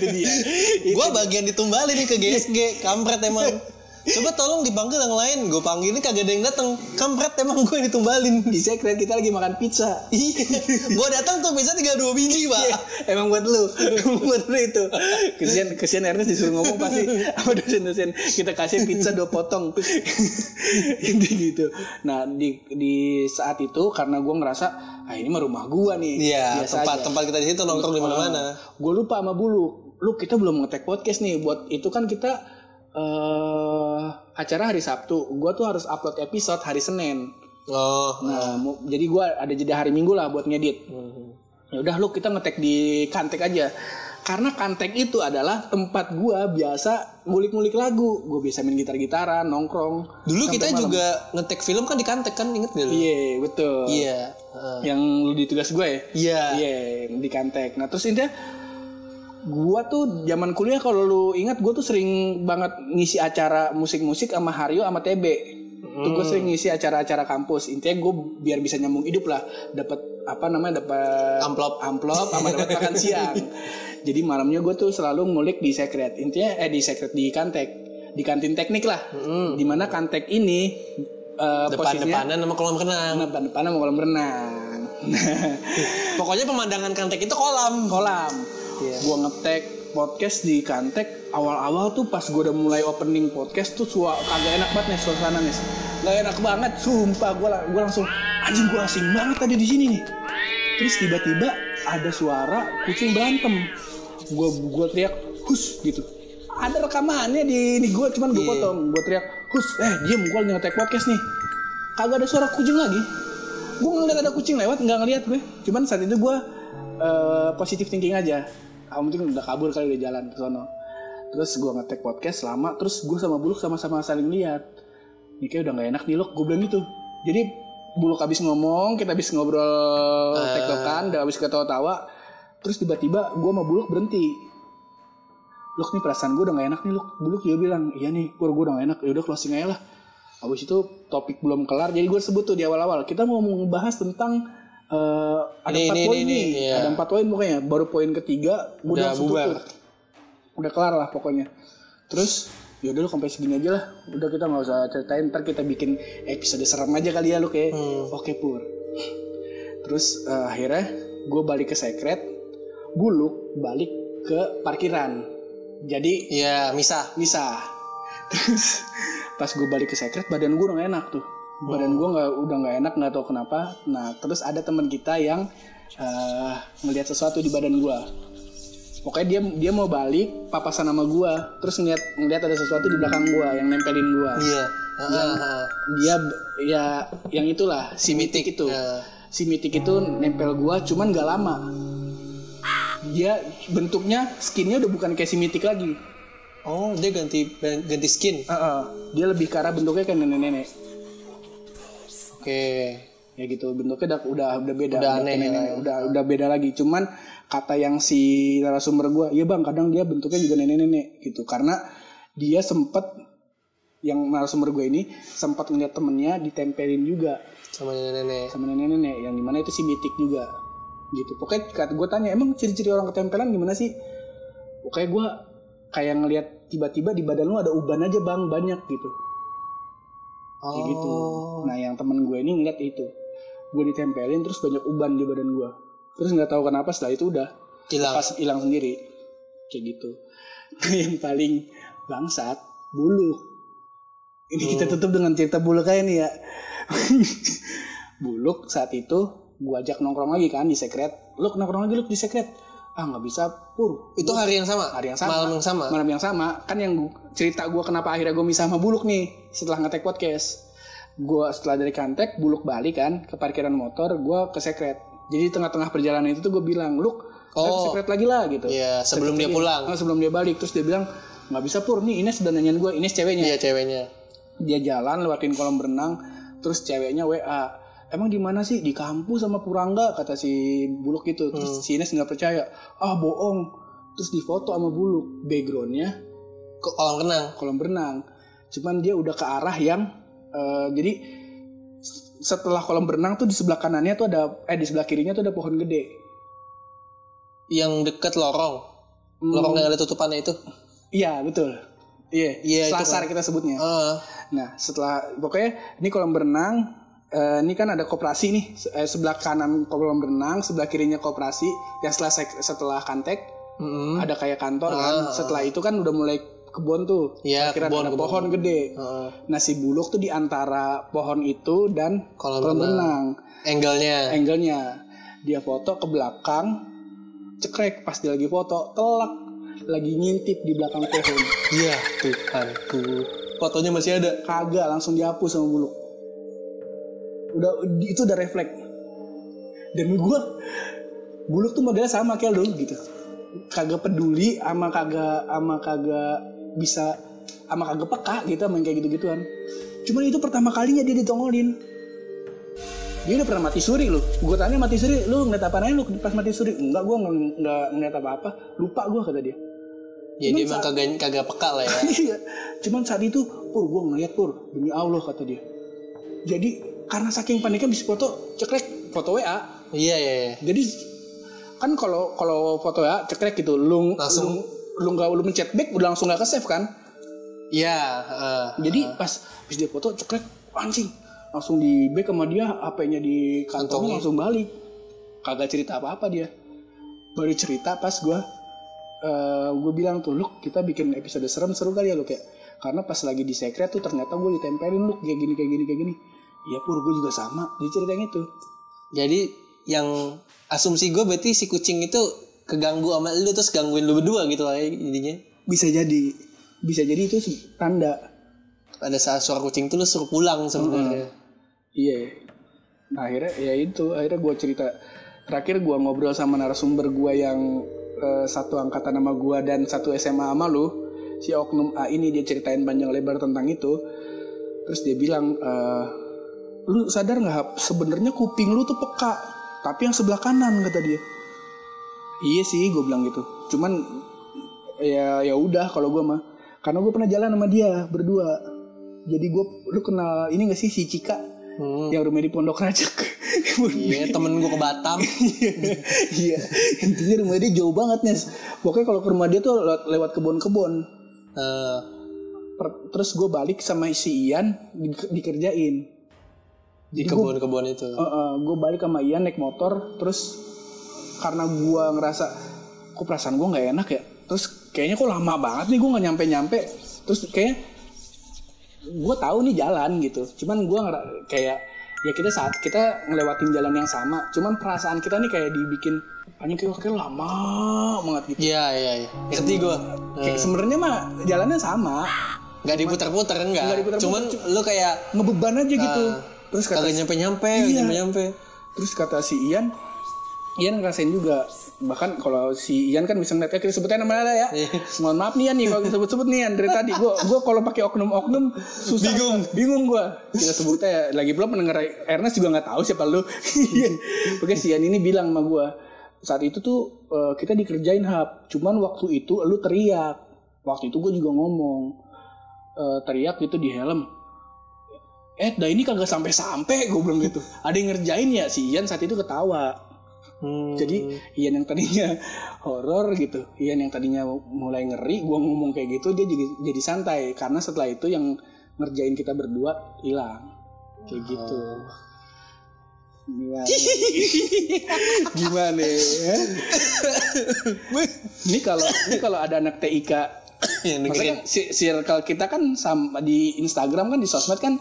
dia. gua bagian ditumbalin nih ke GSG, kampret emang. Coba tolong dipanggil yang lain, gue panggilin kagak ada yang datang. Kampret emang gue ditumbalin. Di secret kita lagi makan pizza. Iya, gue datang tuh bisa tinggal dua biji pak. Emang buat lu, buat lu itu. Kesian, kesian Ernest disuruh ngomong pasti sama dosen-dosen kita kasih pizza dua potong. Inti gitu. Nah di di saat itu karena gue ngerasa ah ini mah rumah gua nih. Iya, tempat aja. tempat kita di situ nongkrong di mana-mana. gue lupa sama bulu lu kita belum ngetek podcast nih buat itu kan kita eh acara hari Sabtu gue tuh harus upload episode hari Senin Oh, nah jadi gue ada jeda hari Minggu lah buat ngedit ya udah lu kita ngetek di Kantek aja karena Kantek itu adalah tempat gue biasa ngulik-ngulik lagu gue biasa main gitar-gitaran nongkrong dulu kita malam. juga ngetek film kan di Kantek kan, inget gak lu? iya betul Iya. Heeh. yang lu di tugas gue ya Iya. Iya, di Kantek. Nah, terus intinya gua tuh zaman kuliah kalau lu ingat gua tuh sering banget ngisi acara musik-musik sama Haryo sama TB. Tuh gue sering ngisi acara-acara kampus. Intinya gue biar bisa nyambung hidup lah, dapat apa namanya dapat Amplop. amplop sama dapat makan siang. Jadi malamnya gue tuh selalu ngulik di secret. Intinya eh di secret di Kantek, di kantin teknik lah. Mm. Di mana Kantek ini posisinya Depan-depanan sama kolam renang. depan-depan sama kolam renang. Pokoknya pemandangan Kantek itu kolam. kolam. Iya. Gua ngetek podcast di Kantek awal-awal tuh pas gua udah mulai opening podcast tuh sua kagak enak banget nih suasana nih. Gak enak banget, sumpah la- gua langsung anjing gua asing banget tadi di sini nih. Terus tiba-tiba ada suara kucing berantem. Gua gua teriak hus gitu. Ada rekamannya di ini gua cuman gua Iya. potong. Gua teriak hus, eh diem gua lagi ngetek podcast nih. Kagak ada suara kucing lagi. Gue ngeliat ada kucing lewat, nggak ngeliat gue. Cuman saat itu gue eh, positive thinking aja. Ah, mungkin udah kabur kali udah jalan ke sono. Terus gue ngetek podcast lama, terus gue sama Buluk sama-sama saling lihat. Ini kayak udah nggak enak nih loh, gue bilang gitu. Jadi Buluk habis ngomong, kita habis ngobrol Eh. tektokan, udah habis ketawa-tawa. Terus tiba-tiba gue sama Buluk berhenti. Luk nih perasaan gue udah gak enak nih Luk. Buluk juga bilang, iya nih, gue gue udah gak enak. Ya udah closing aja lah. Habis itu topik belum kelar, jadi gue sebut tuh di awal-awal. Kita mau ngebahas tentang eh, ada Ini, empat ini, poin ini, nih, iya. ada empat poin pokoknya. Baru poin ketiga, gue Udah bubar. tutup. Udah kelar lah pokoknya. Terus ya udah lu sampai segini aja lah. Udah kita nggak usah ceritain, ntar kita bikin episode serem aja kali ya lu kayak. Hmm. Oke pur. Terus eh, akhirnya gue balik ke secret, buluk balik ke parkiran. Jadi Iya, misah. misah terus pas gue balik ke secret badan gue udah enak tuh badan gue nggak udah nggak enak nggak tahu kenapa nah terus ada teman kita yang eh, ngelihat sesuatu di badan gue pokoknya dia dia mau balik papasan sama gue terus ngeliat ngeliat ada sesuatu di belakang gue yang nempelin gue Iya. Heeh, heeh. dia b- ya yang itulah si mitik itu Ya. si mitik itu nempel gua cuman gak lama dia bentuknya skinnya udah bukan kayak si mitik lagi Oh, dia ganti ganti skin. Uh, uh, dia lebih ke arah bentuknya kayak nenek-nenek. Oke. Ya gitu, bentuknya udah udah, udah beda. Udah aneh, kayak nenek, ya. udah udah beda lagi. Cuman kata yang si narasumber gua, "Iya, Bang, kadang dia bentuknya juga nenek-nenek." gitu. Karena dia sempet yang narasumber gue ini sempat ngeliat temennya ditempelin juga Sama nenek-nenek. sama nenek-nenek yang di mana itu si mitik juga gitu pokoknya kata gue tanya emang ciri-ciri orang ketempelan gimana sih pokoknya gue kayak ngelihat tiba-tiba di badan lu ada uban aja bang banyak gitu kayak gitu. Oh. nah yang temen gue ini ngeliat itu. Gue ditempelin terus banyak uban di badan gue. Terus nggak tahu kenapa setelah itu udah Hilang. pas hilang sendiri. Kayak gitu. Nah, yang paling bangsat buluk ini kita tutup dengan cerita buluk aja nih ya. Buluk saat itu gua ajak nongkrong lagi kan di sekret lu nongkrong lagi lu di sekret ah nggak bisa pur Itu hari yang sama. hari yang sama Malam yang sama. malam yang sama kan yang gu- cerita gua kenapa akhirnya gue misah sama buluk nih setelah ngetek podcast gua setelah dari kantek buluk balik kan ke parkiran motor gua ke sekret jadi tengah-tengah perjalanan itu tuh gue bilang luk oh. ke sekret lagi lah gitu Iya, sebelum dia Sekret lagi. pulang. Ah, sebelum dia balik terus dia bilang nggak bisa pur nih Ines udah nanyain gue Ines ceweknya Iya, ceweknya. dia jalan lewatin kolam renang terus ceweknya WA emang di mana sih? Di kampus sama Purangga kata si Buluk gitu. Terus si Ines nggak percaya. Ah bohong. Terus difoto sama Buluk. Backgroundnya Ke kolam renang. kolam renang. Cuman dia udah ke arah yang eh, jadi setelah kolam berenang tuh di sebelah kanannya tuh ada eh di sebelah kirinya tuh ada pohon gede. Yang deket lorong. Lorong yang ada tutupannya itu. iya betul. Iya Iya, itu. selasar kita sebutnya. Ah. Nah, setelah pokoknya ini kolam berenang, eh, ini kan ada koperasi nih, eh, sebelah kanan kolam renang, sebelah kirinya koperasi. Yang setelah setelah kantek Mm-mm. ada kayak kantor kan. Setelah itu kan udah mulai kebun tuh. Iya, Kira kebun, ada kebun. pohon gede. Heeh. Nah, si buluk tuh di antara pohon itu dan Kolam kolam renang. renang. Angle-nya. Angle-nya dia foto ke belakang, cekrek pas dia lagi foto, telak lagi ngintip di belakang pohon. Iya, Tuhanku. Fotonya masih ada. kagak langsung dihapus sama buluk udah itu udah refleks. Dan gua buluk tuh modelnya sama kayak lu gitu. Kagak peduli ama kagak ama kagak bisa ama kagak peka gitu yang kayak gitu gituan cuman itu pertama kalinya dia ditongolin. Dia udah pernah mati suri lu. Gue tanya mati suri lu ngeliat apa lu pas mati suri? Enggak gue nggak nggak ngeliat apa apa lupa gue kata dia. Ya dia emang kagak kagak peka lah ya. Iya. Cuman saat itu, pur gue ngeliat pur. Demi Allah kata dia. Jadi karena saking paniknya bisa foto cekrek foto WA. Iya, iya, iya. Jadi kan kalau kalau foto WA cekrek gitu, lu Langsung- lu, nggak lu mencet back udah langsung nggak ke save kan. Iya, heeh. Jadi pas pas dia foto cekrek anjing langsung di back sama dia HP-nya di Kantongnya. kantongnya langsung balik. Kagak cerita apa-apa dia. Baru cerita pas gue gue bilang tuh lu kita bikin episode serem seru kali ya lu kayak karena pas lagi di secret tuh ternyata gue ditempelin lu kayak gini kayak gini kayak gini iya pur gue juga sama. Dia cerita yang itu. Jadi yang asumsi gue berarti si kucing itu keganggu sama lu terus gangguin lu berdua gitu lah ya intinya. bisa jadi. Bisa jadi itu tanda. Pada saat suara kucing tuh lu suruh pulang sebenarnya. iya. Nah akhirnya ya itu. Akhirnya gue cerita. Terakhir gue ngobrol sama narasumber gue yang eh, satu angkatan sama gue dan satu SMA sama lu. Si oknum A ini dia ceritain panjang lebar tentang itu. Terus dia bilang eh, lu sadar nggak sebenarnya kuping lu tuh peka tapi yang sebelah kanan kata dia. Iya sih gue bilang gitu. Cuman ya ya udah kalau gue mah. Karena gue pernah jalan sama dia berdua. Jadi gue lu kenal ini gak sih si Cika? Hmm. yang rumah di Pondok Rajak Iya, temen gue ke Batam. iya intinya rumah dia jauh banget nih pokoknya kalau ke rumah dia tuh lewat, lewat kebun-kebun. Eh, Per- terus gue balik sama si Ian di- dikerjain di kebun-kebun itu. gue balik sama Ian naik motor terus karena gue ngerasa kok perasaan gue nggak enak ya? Terus kayaknya kok lama banget nih gue nggak nyampe nyampe terus kayaknya gue tahu nih jalan gitu. Cuman gue kayak ya kita saat kita ngelewatin jalan yang sama. Cuman perasaan kita nih kayak dibikin anjing kayak kayak lama banget gitu. Iya, iya, iya. Ngerti gue. kayak sebenarnya mah jalannya sama. Gak diputar-putar enggak. Nggak. diputar-putar, Cuman lu kayak ngebeban aja gitu terus kata kagak nyampe-nyampe, Iya. nyampe-nyampe. Terus kata si Ian, Ian ngerasain juga. Bahkan kalau si Ian kan bisa ngeliat ya kita sebutnya namanya ya. Mohon maaf nih Ian nih kalau sebut-sebut nih Ian. Dari tadi gue gue kalau pakai oknum-oknum susah. Bingung. Bingung gue kita sebutnya ya lagi belum pendengar Ernest juga nggak tahu siapa lu. Oke si Ian ini bilang sama gue saat itu tuh uh, kita dikerjain hub cuman waktu itu lu teriak. Waktu itu gue juga ngomong uh, teriak gitu di helm eh dah ini kagak sampai-sampai gue bilang gitu ada yang ngerjain ya si Ian saat itu ketawa Hmm. Jadi Ian yang tadinya horor gitu, Ian yang tadinya mulai ngeri, gua ngomong kayak gitu dia jadi jadi santai karena setelah itu yang ngerjain kita berdua hilang, kayak oh. gitu. Gimana? Gimana ya? ini kalau ini kalau ada anak TIK yang kan circle kita kan sama di Instagram kan di sosmed kan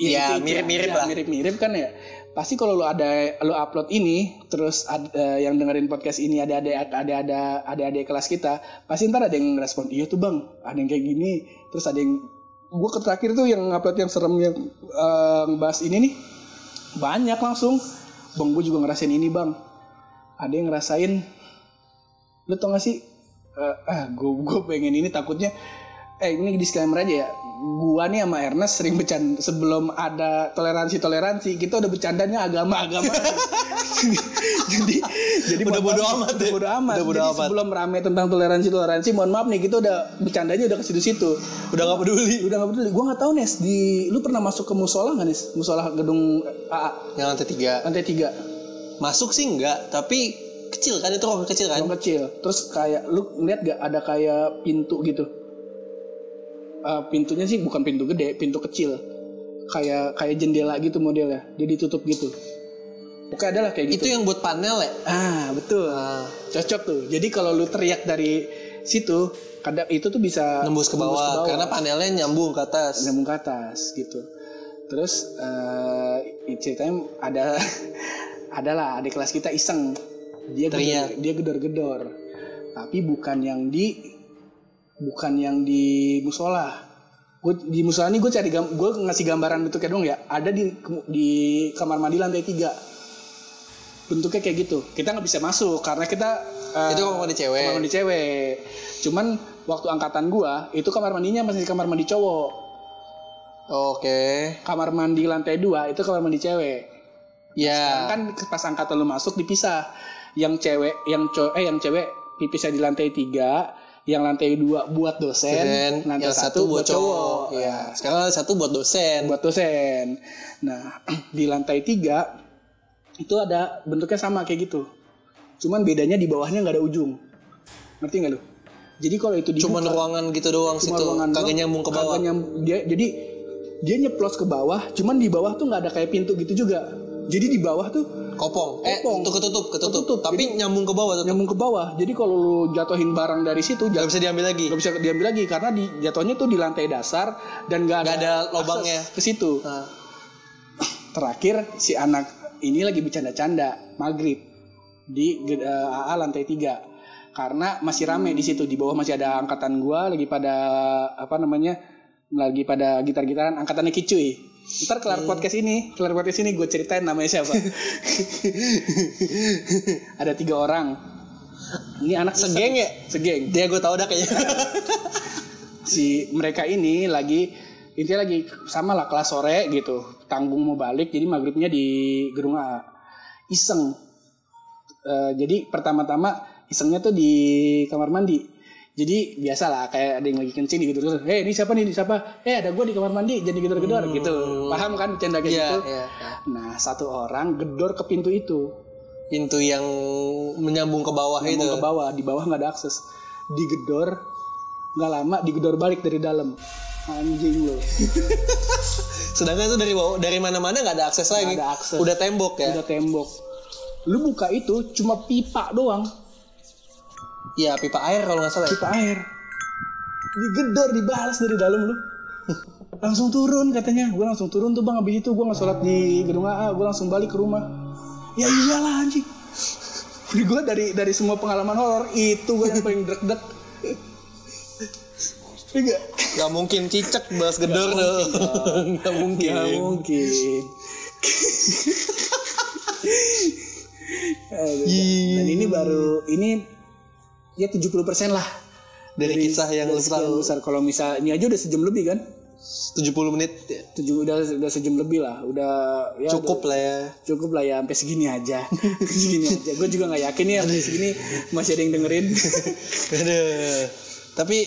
ya mirip-mirip ya, lah. mirip-mirip kan ya. Pasti kalau lu ada lu upload ini terus ada, uh, yang dengerin podcast ini ada ada ada ada ada ada kelas kita pasti ntar ada yang respon iya tuh bang ada yang kayak gini. Terus ada yang gue terakhir tuh yang upload yang serem yang uh, ngebahas ini nih banyak langsung. Bang gue juga ngerasain ini bang. Ada yang ngerasain lu tau gak sih uh, ah gue gue pengen ini takutnya eh ini disclaimer aja ya. Gua nih sama Ernest sering bercanda sebelum ada toleransi toleransi kita udah bercandanya agama agama jadi jadi udah bodo amat udah bodo amat. Udah bodo jadi amat. sebelum rame tentang toleransi toleransi mohon maaf nih kita udah bercandanya udah ke situ situ udah nggak peduli. Udah nggak peduli. Gua nggak tahu Nes di lu pernah masuk ke musola nggak Nes? Musola gedung AA yang lantai tiga. Lantai tiga. Masuk sih enggak tapi kecil kan itu ruang kecil kan ruang kecil terus kayak lu ngeliat gak ada kayak pintu gitu uh, pintunya sih bukan pintu gede, pintu kecil. Kayak kayak jendela gitu modelnya. Dia ditutup gitu. Oke adalah kayak gitu. Itu yang buat panel ya? Ah, betul. Ah. Cocok tuh. Jadi kalau lu teriak dari situ, kadang itu tuh bisa nembus ke bawah, ke bawah. karena panelnya nyambung ke atas. Nyambung ke atas gitu. Terus uh, ceritanya ada adalah adik kelas kita iseng. Dia teriak. dia gedor-gedor. Tapi bukan yang di bukan yang di musola. Gue di musola ini gue cari gue ngasih gambaran bentuknya dong ya. Ada di di kamar mandi lantai tiga. Bentuknya kayak gitu. Kita nggak bisa masuk karena kita uh, itu kamar mandi cewek. kamar mandi cewek. Cuman waktu angkatan gue itu kamar mandinya masih kamar mandi cowok. Oke. Okay. kamar mandi lantai dua itu kamar mandi cewek ya kan pas angkatan lu masuk dipisah yang cewek yang cowok eh yang cewek dipisah di lantai tiga yang lantai dua buat dosen, lantai yang satu, buat cowok. Ya. Sekarang satu buat dosen. Buat dosen. Nah di lantai tiga itu ada bentuknya sama kayak gitu. Cuman bedanya di bawahnya nggak ada ujung. Ngerti nggak lu? Jadi kalau itu dibuka, cuman ruangan gitu doang cuma situ. Ruangan kagak nyambung ke bawah. Nyam, dia, jadi dia nyeplos ke bawah, cuman di bawah tuh nggak ada kayak pintu gitu juga. Jadi di bawah tuh kopong. Eh, kopong. Eh, ketutup, ketutup. ketutup. Tapi jadi, nyambung ke bawah. Tetap. Nyambung ke bawah. Jadi kalau lu jatuhin barang dari situ, gak bisa diambil lagi. Gak bisa diambil lagi karena di jatuhnya tuh di lantai dasar dan gak, gak ada, ada lubangnya ke situ. Nah. Terakhir si anak ini lagi bercanda-canda maghrib di uh, AA lantai 3 karena masih rame di situ di bawah masih ada angkatan gua lagi pada apa namanya lagi pada gitar-gitaran angkatannya kicuy Ntar kelar hmm. podcast ini, kelar podcast ini gue ceritain namanya siapa. Ada tiga orang. Ini anak segeng ya? Segeng. Dia gue tau dah kayaknya. si mereka ini lagi intinya lagi sama lah kelas sore gitu. Tanggung mau balik, jadi maghribnya di gedung A. Iseng. Uh, jadi pertama-tama isengnya tuh di kamar mandi jadi biasa lah kayak ada yang lagi kencing di gitu terus eh ini siapa nih? Ini siapa? Eh ada gue di kamar mandi jadi gedor gedor hmm. gitu paham kan bercanda kayak yeah, gitu? yeah, yeah. nah satu orang gedor ke pintu itu. Pintu yang menyambung ke bawah menyambung itu. ke bawah di bawah nggak ada akses. Digedor nggak lama digedor balik dari dalam. Anjing lo sedangkan itu dari bawah dari mana-mana nggak ada akses lagi. ada akses. udah tembok ya? Udah tembok. Lu buka itu cuma pipa doang Iya pipa air kalau nggak salah. Ya? Pipa air. Digedor dibalas dari dalam lu. langsung turun katanya. Gue langsung turun tuh bang. Abis itu gue nggak sholat di gedung AA. Gue langsung balik ke rumah. Ya iyalah anjing. gue dari dari semua pengalaman horor itu gue yang paling deg-deg. Enggak. Gak mungkin cicak bahas gedor dong. Gak mungkin. Gak mungkin. Aduh, dan ini baru ini ya 70% lah Dari kisah yang sekian tahu. besar kalau misal ini aja udah sejam lebih kan 70 menit ya. tujuh udah udah sejam lebih lah udah ya cukup lah ya. udah- cukup lah ya sampai segini aja segini aja gue juga nggak yakin ya sampai segini masih ada yang dengerin Aduh. Tapi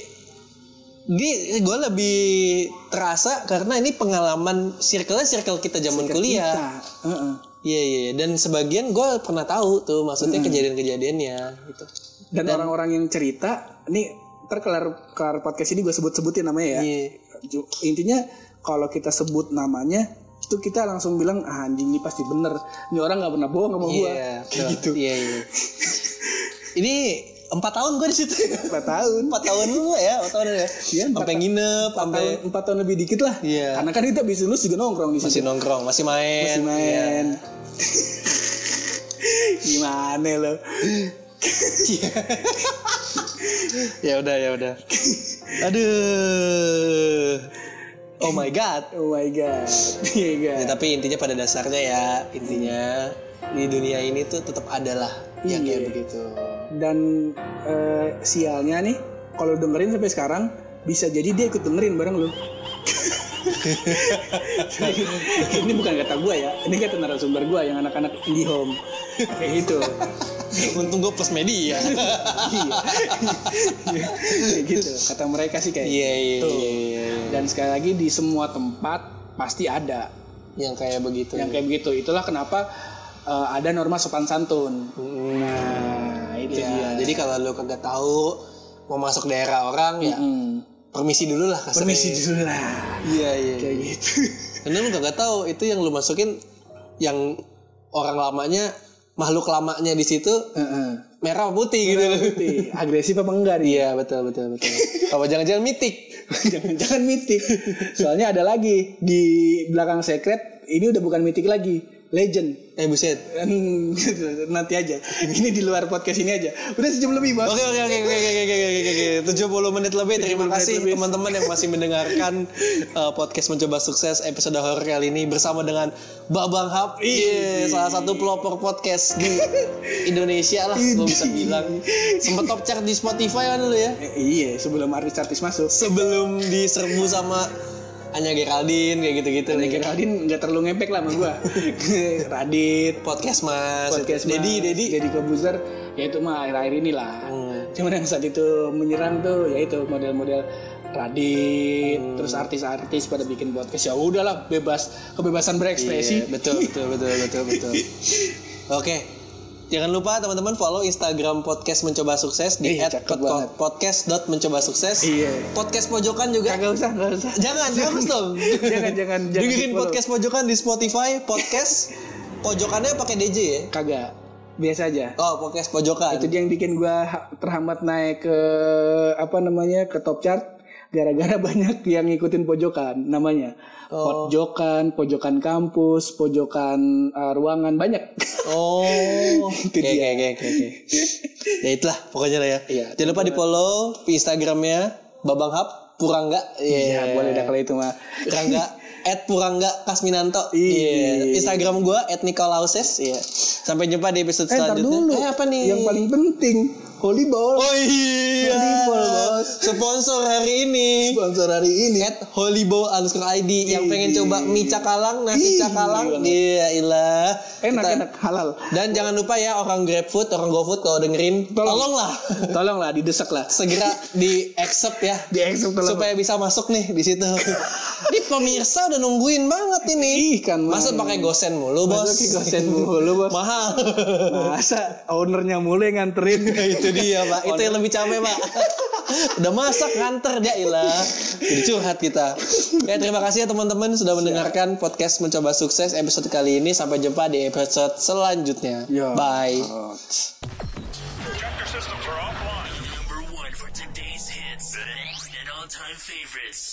di gue lebih terasa karena ini pengalaman circle circle kita zaman kuliah. Kita, heeh. Iya iya iya. dan sebagian gue pernah tahu tuh maksudnya kejadian-kejadiannya gitu. Dan orang-orang yang cerita ini ntar kelar podcast ini gue sebut-sebutin namanya ya Iya. Ju- intinya kalau kita sebut namanya itu kita langsung bilang ah anjing ini pasti bener ini orang nggak pernah bohong sama gua Iya, kayak betul. gitu Iya iya. ini empat tahun gue di situ. empat tahun Empat tahun dulu ya, empat tahun ya. Iya, sampai nginep, empat sampai tahun empat tahun lebih dikit lah Iya. karena kan kita bisa lulus juga nongkrong di masih situ nongkrong, masih main. masih main gimana lo Iya. ya udah ya udah. Aduh. Oh my god. oh my god iya Ya, tapi intinya pada dasarnya ya intinya di dunia ini tuh tetap ada lah yang Iya. kayak begitu. dan eh, sialnya nih kalau dengerin sampai sekarang bisa jadi dia ikut dengerin bareng lu ini bukan kata gue ya ini kata narasumber gue yang anak-anak indie home kayak gitu Untung gue plus media. Iya. kayak gitu kata mereka sih kayak Iya iya gitu. iya. iya. dan sekali lagi di semua tempat pasti ada Yang kayak begitu. yang kayak begitu itulah kenapa eh, ada norma sopan santun Hmm. nah itu Ya, dia jadi kalau lu kagak tahu mau masuk daerah orang ya Mm. permisi dulu lah kasarnya. permisi dulu lah Iya iya. kayak iya. gitu Karena lu kagak tahu itu yang lu masukin yang orang lamanya makhluk lamanya di situ Heeh. merah apa putih gitu. Putih. agresif apa enggak nih Iya betul betul betul. Apa jangan-jangan mitik? jangan-jangan mitik soalnya ada lagi di belakang secret ini udah bukan mitik lagi legend Eh buset. Nanti aja ini di luar podcast ini aja udah sejam lebih bos oke oke oke oke oke oke oke 70 menit lebih. Terima 70 menit kasih teman-teman yang masih mendengarkan uh, podcast mencoba sukses episode horor kali ini bersama dengan Babang Hap. Iya, salah satu pelopor podcast di Indonesia lah, gue bisa bilang. Sempet top chart di Spotify kan dulu ya. Eh, iya sebelum artis-artis masuk Sebelum diserbu sama Anya Geraldine kayak gitu-gitu. Nek Geraldine nggak terlalu ngepek lah sama gua Radit Podcast Mas. podcast Dedi Dedi. Kobuzer ya itu mah akhir-akhir inilah Hmm. Cuman yang saat itu menyerang tuh ya itu model-model Radit terus artis-artis pada bikin podcast ya udahlah bebas kebebasan berekspresi Iya, betul betul betul betul betul. Oke. Jangan lupa teman-teman follow Instagram podcast mencoba sukses di Ih, cakep banget. @podcast.mencoba sukses. Iya. Podcast pojokan juga. Kagak usah, kagak usah. Jangan, bagus dong. Jangan, jangan, jangan Dengerin podcast pojokan di Spotify, podcast pojokannya pakai DJ ya. Kagak. Biasa aja. Oh, podcast pojokan. Itu dia yang bikin gua ha- terhambat naik ke apa namanya ke top chart gara-gara banyak yang ngikutin pojokan namanya. Oh. Pojokan, pojokan kampus, pojokan uh, ruangan banyak. Oh, Itu oke dia. oke oke oke. Ya itulah pokoknya lah ya. Iya. Jangan lupa di follow di Instagramnya Babang Hap Purangga. Iya, boleh dah kalau itu mah. Rangga at Purangga Kasminanto. Iya. Iya. Instagram gua at Nikolauses. Iya. Sampai jumpa di episode Eh, selanjutnya. dulu. Eh apa nih? Yang paling penting, Holy Ball. Oh iya. Volleyball, bos. Sponsor hari ini. Sponsor hari ini. At Holybo underscore ID yang pengen coba mie cakalang, nasi Ih, cakalang. Iya, ilah. Enak, Kita- enak, halal. Dan jangan lupa ya orang GrabFood, orang GoFood kalau dengerin, Tolong. tolonglah Tolonglah didesak lah. segera di accept ya. Di accept tolong. supaya bisa masuk nih di situ. Ini pemirsa udah nungguin banget ini. Ih, kan Masa pakai gosen mulu, Bos? Masa pakai gosen mulu, Bos? Mahal. Masa ownernya mulai nganterin. itu dia, Pak. Itu yang lebih capek, Pak. udah masak nganter dia ilah. Jadi curhat kita. Ya, terima kasih ya teman-teman sudah mendengarkan podcast mencoba sukses episode kali ini. Sampai jumpa di episode selanjutnya. Ya. Bye. Chapter systems are offline. Number one for today's hits and all-time favorites.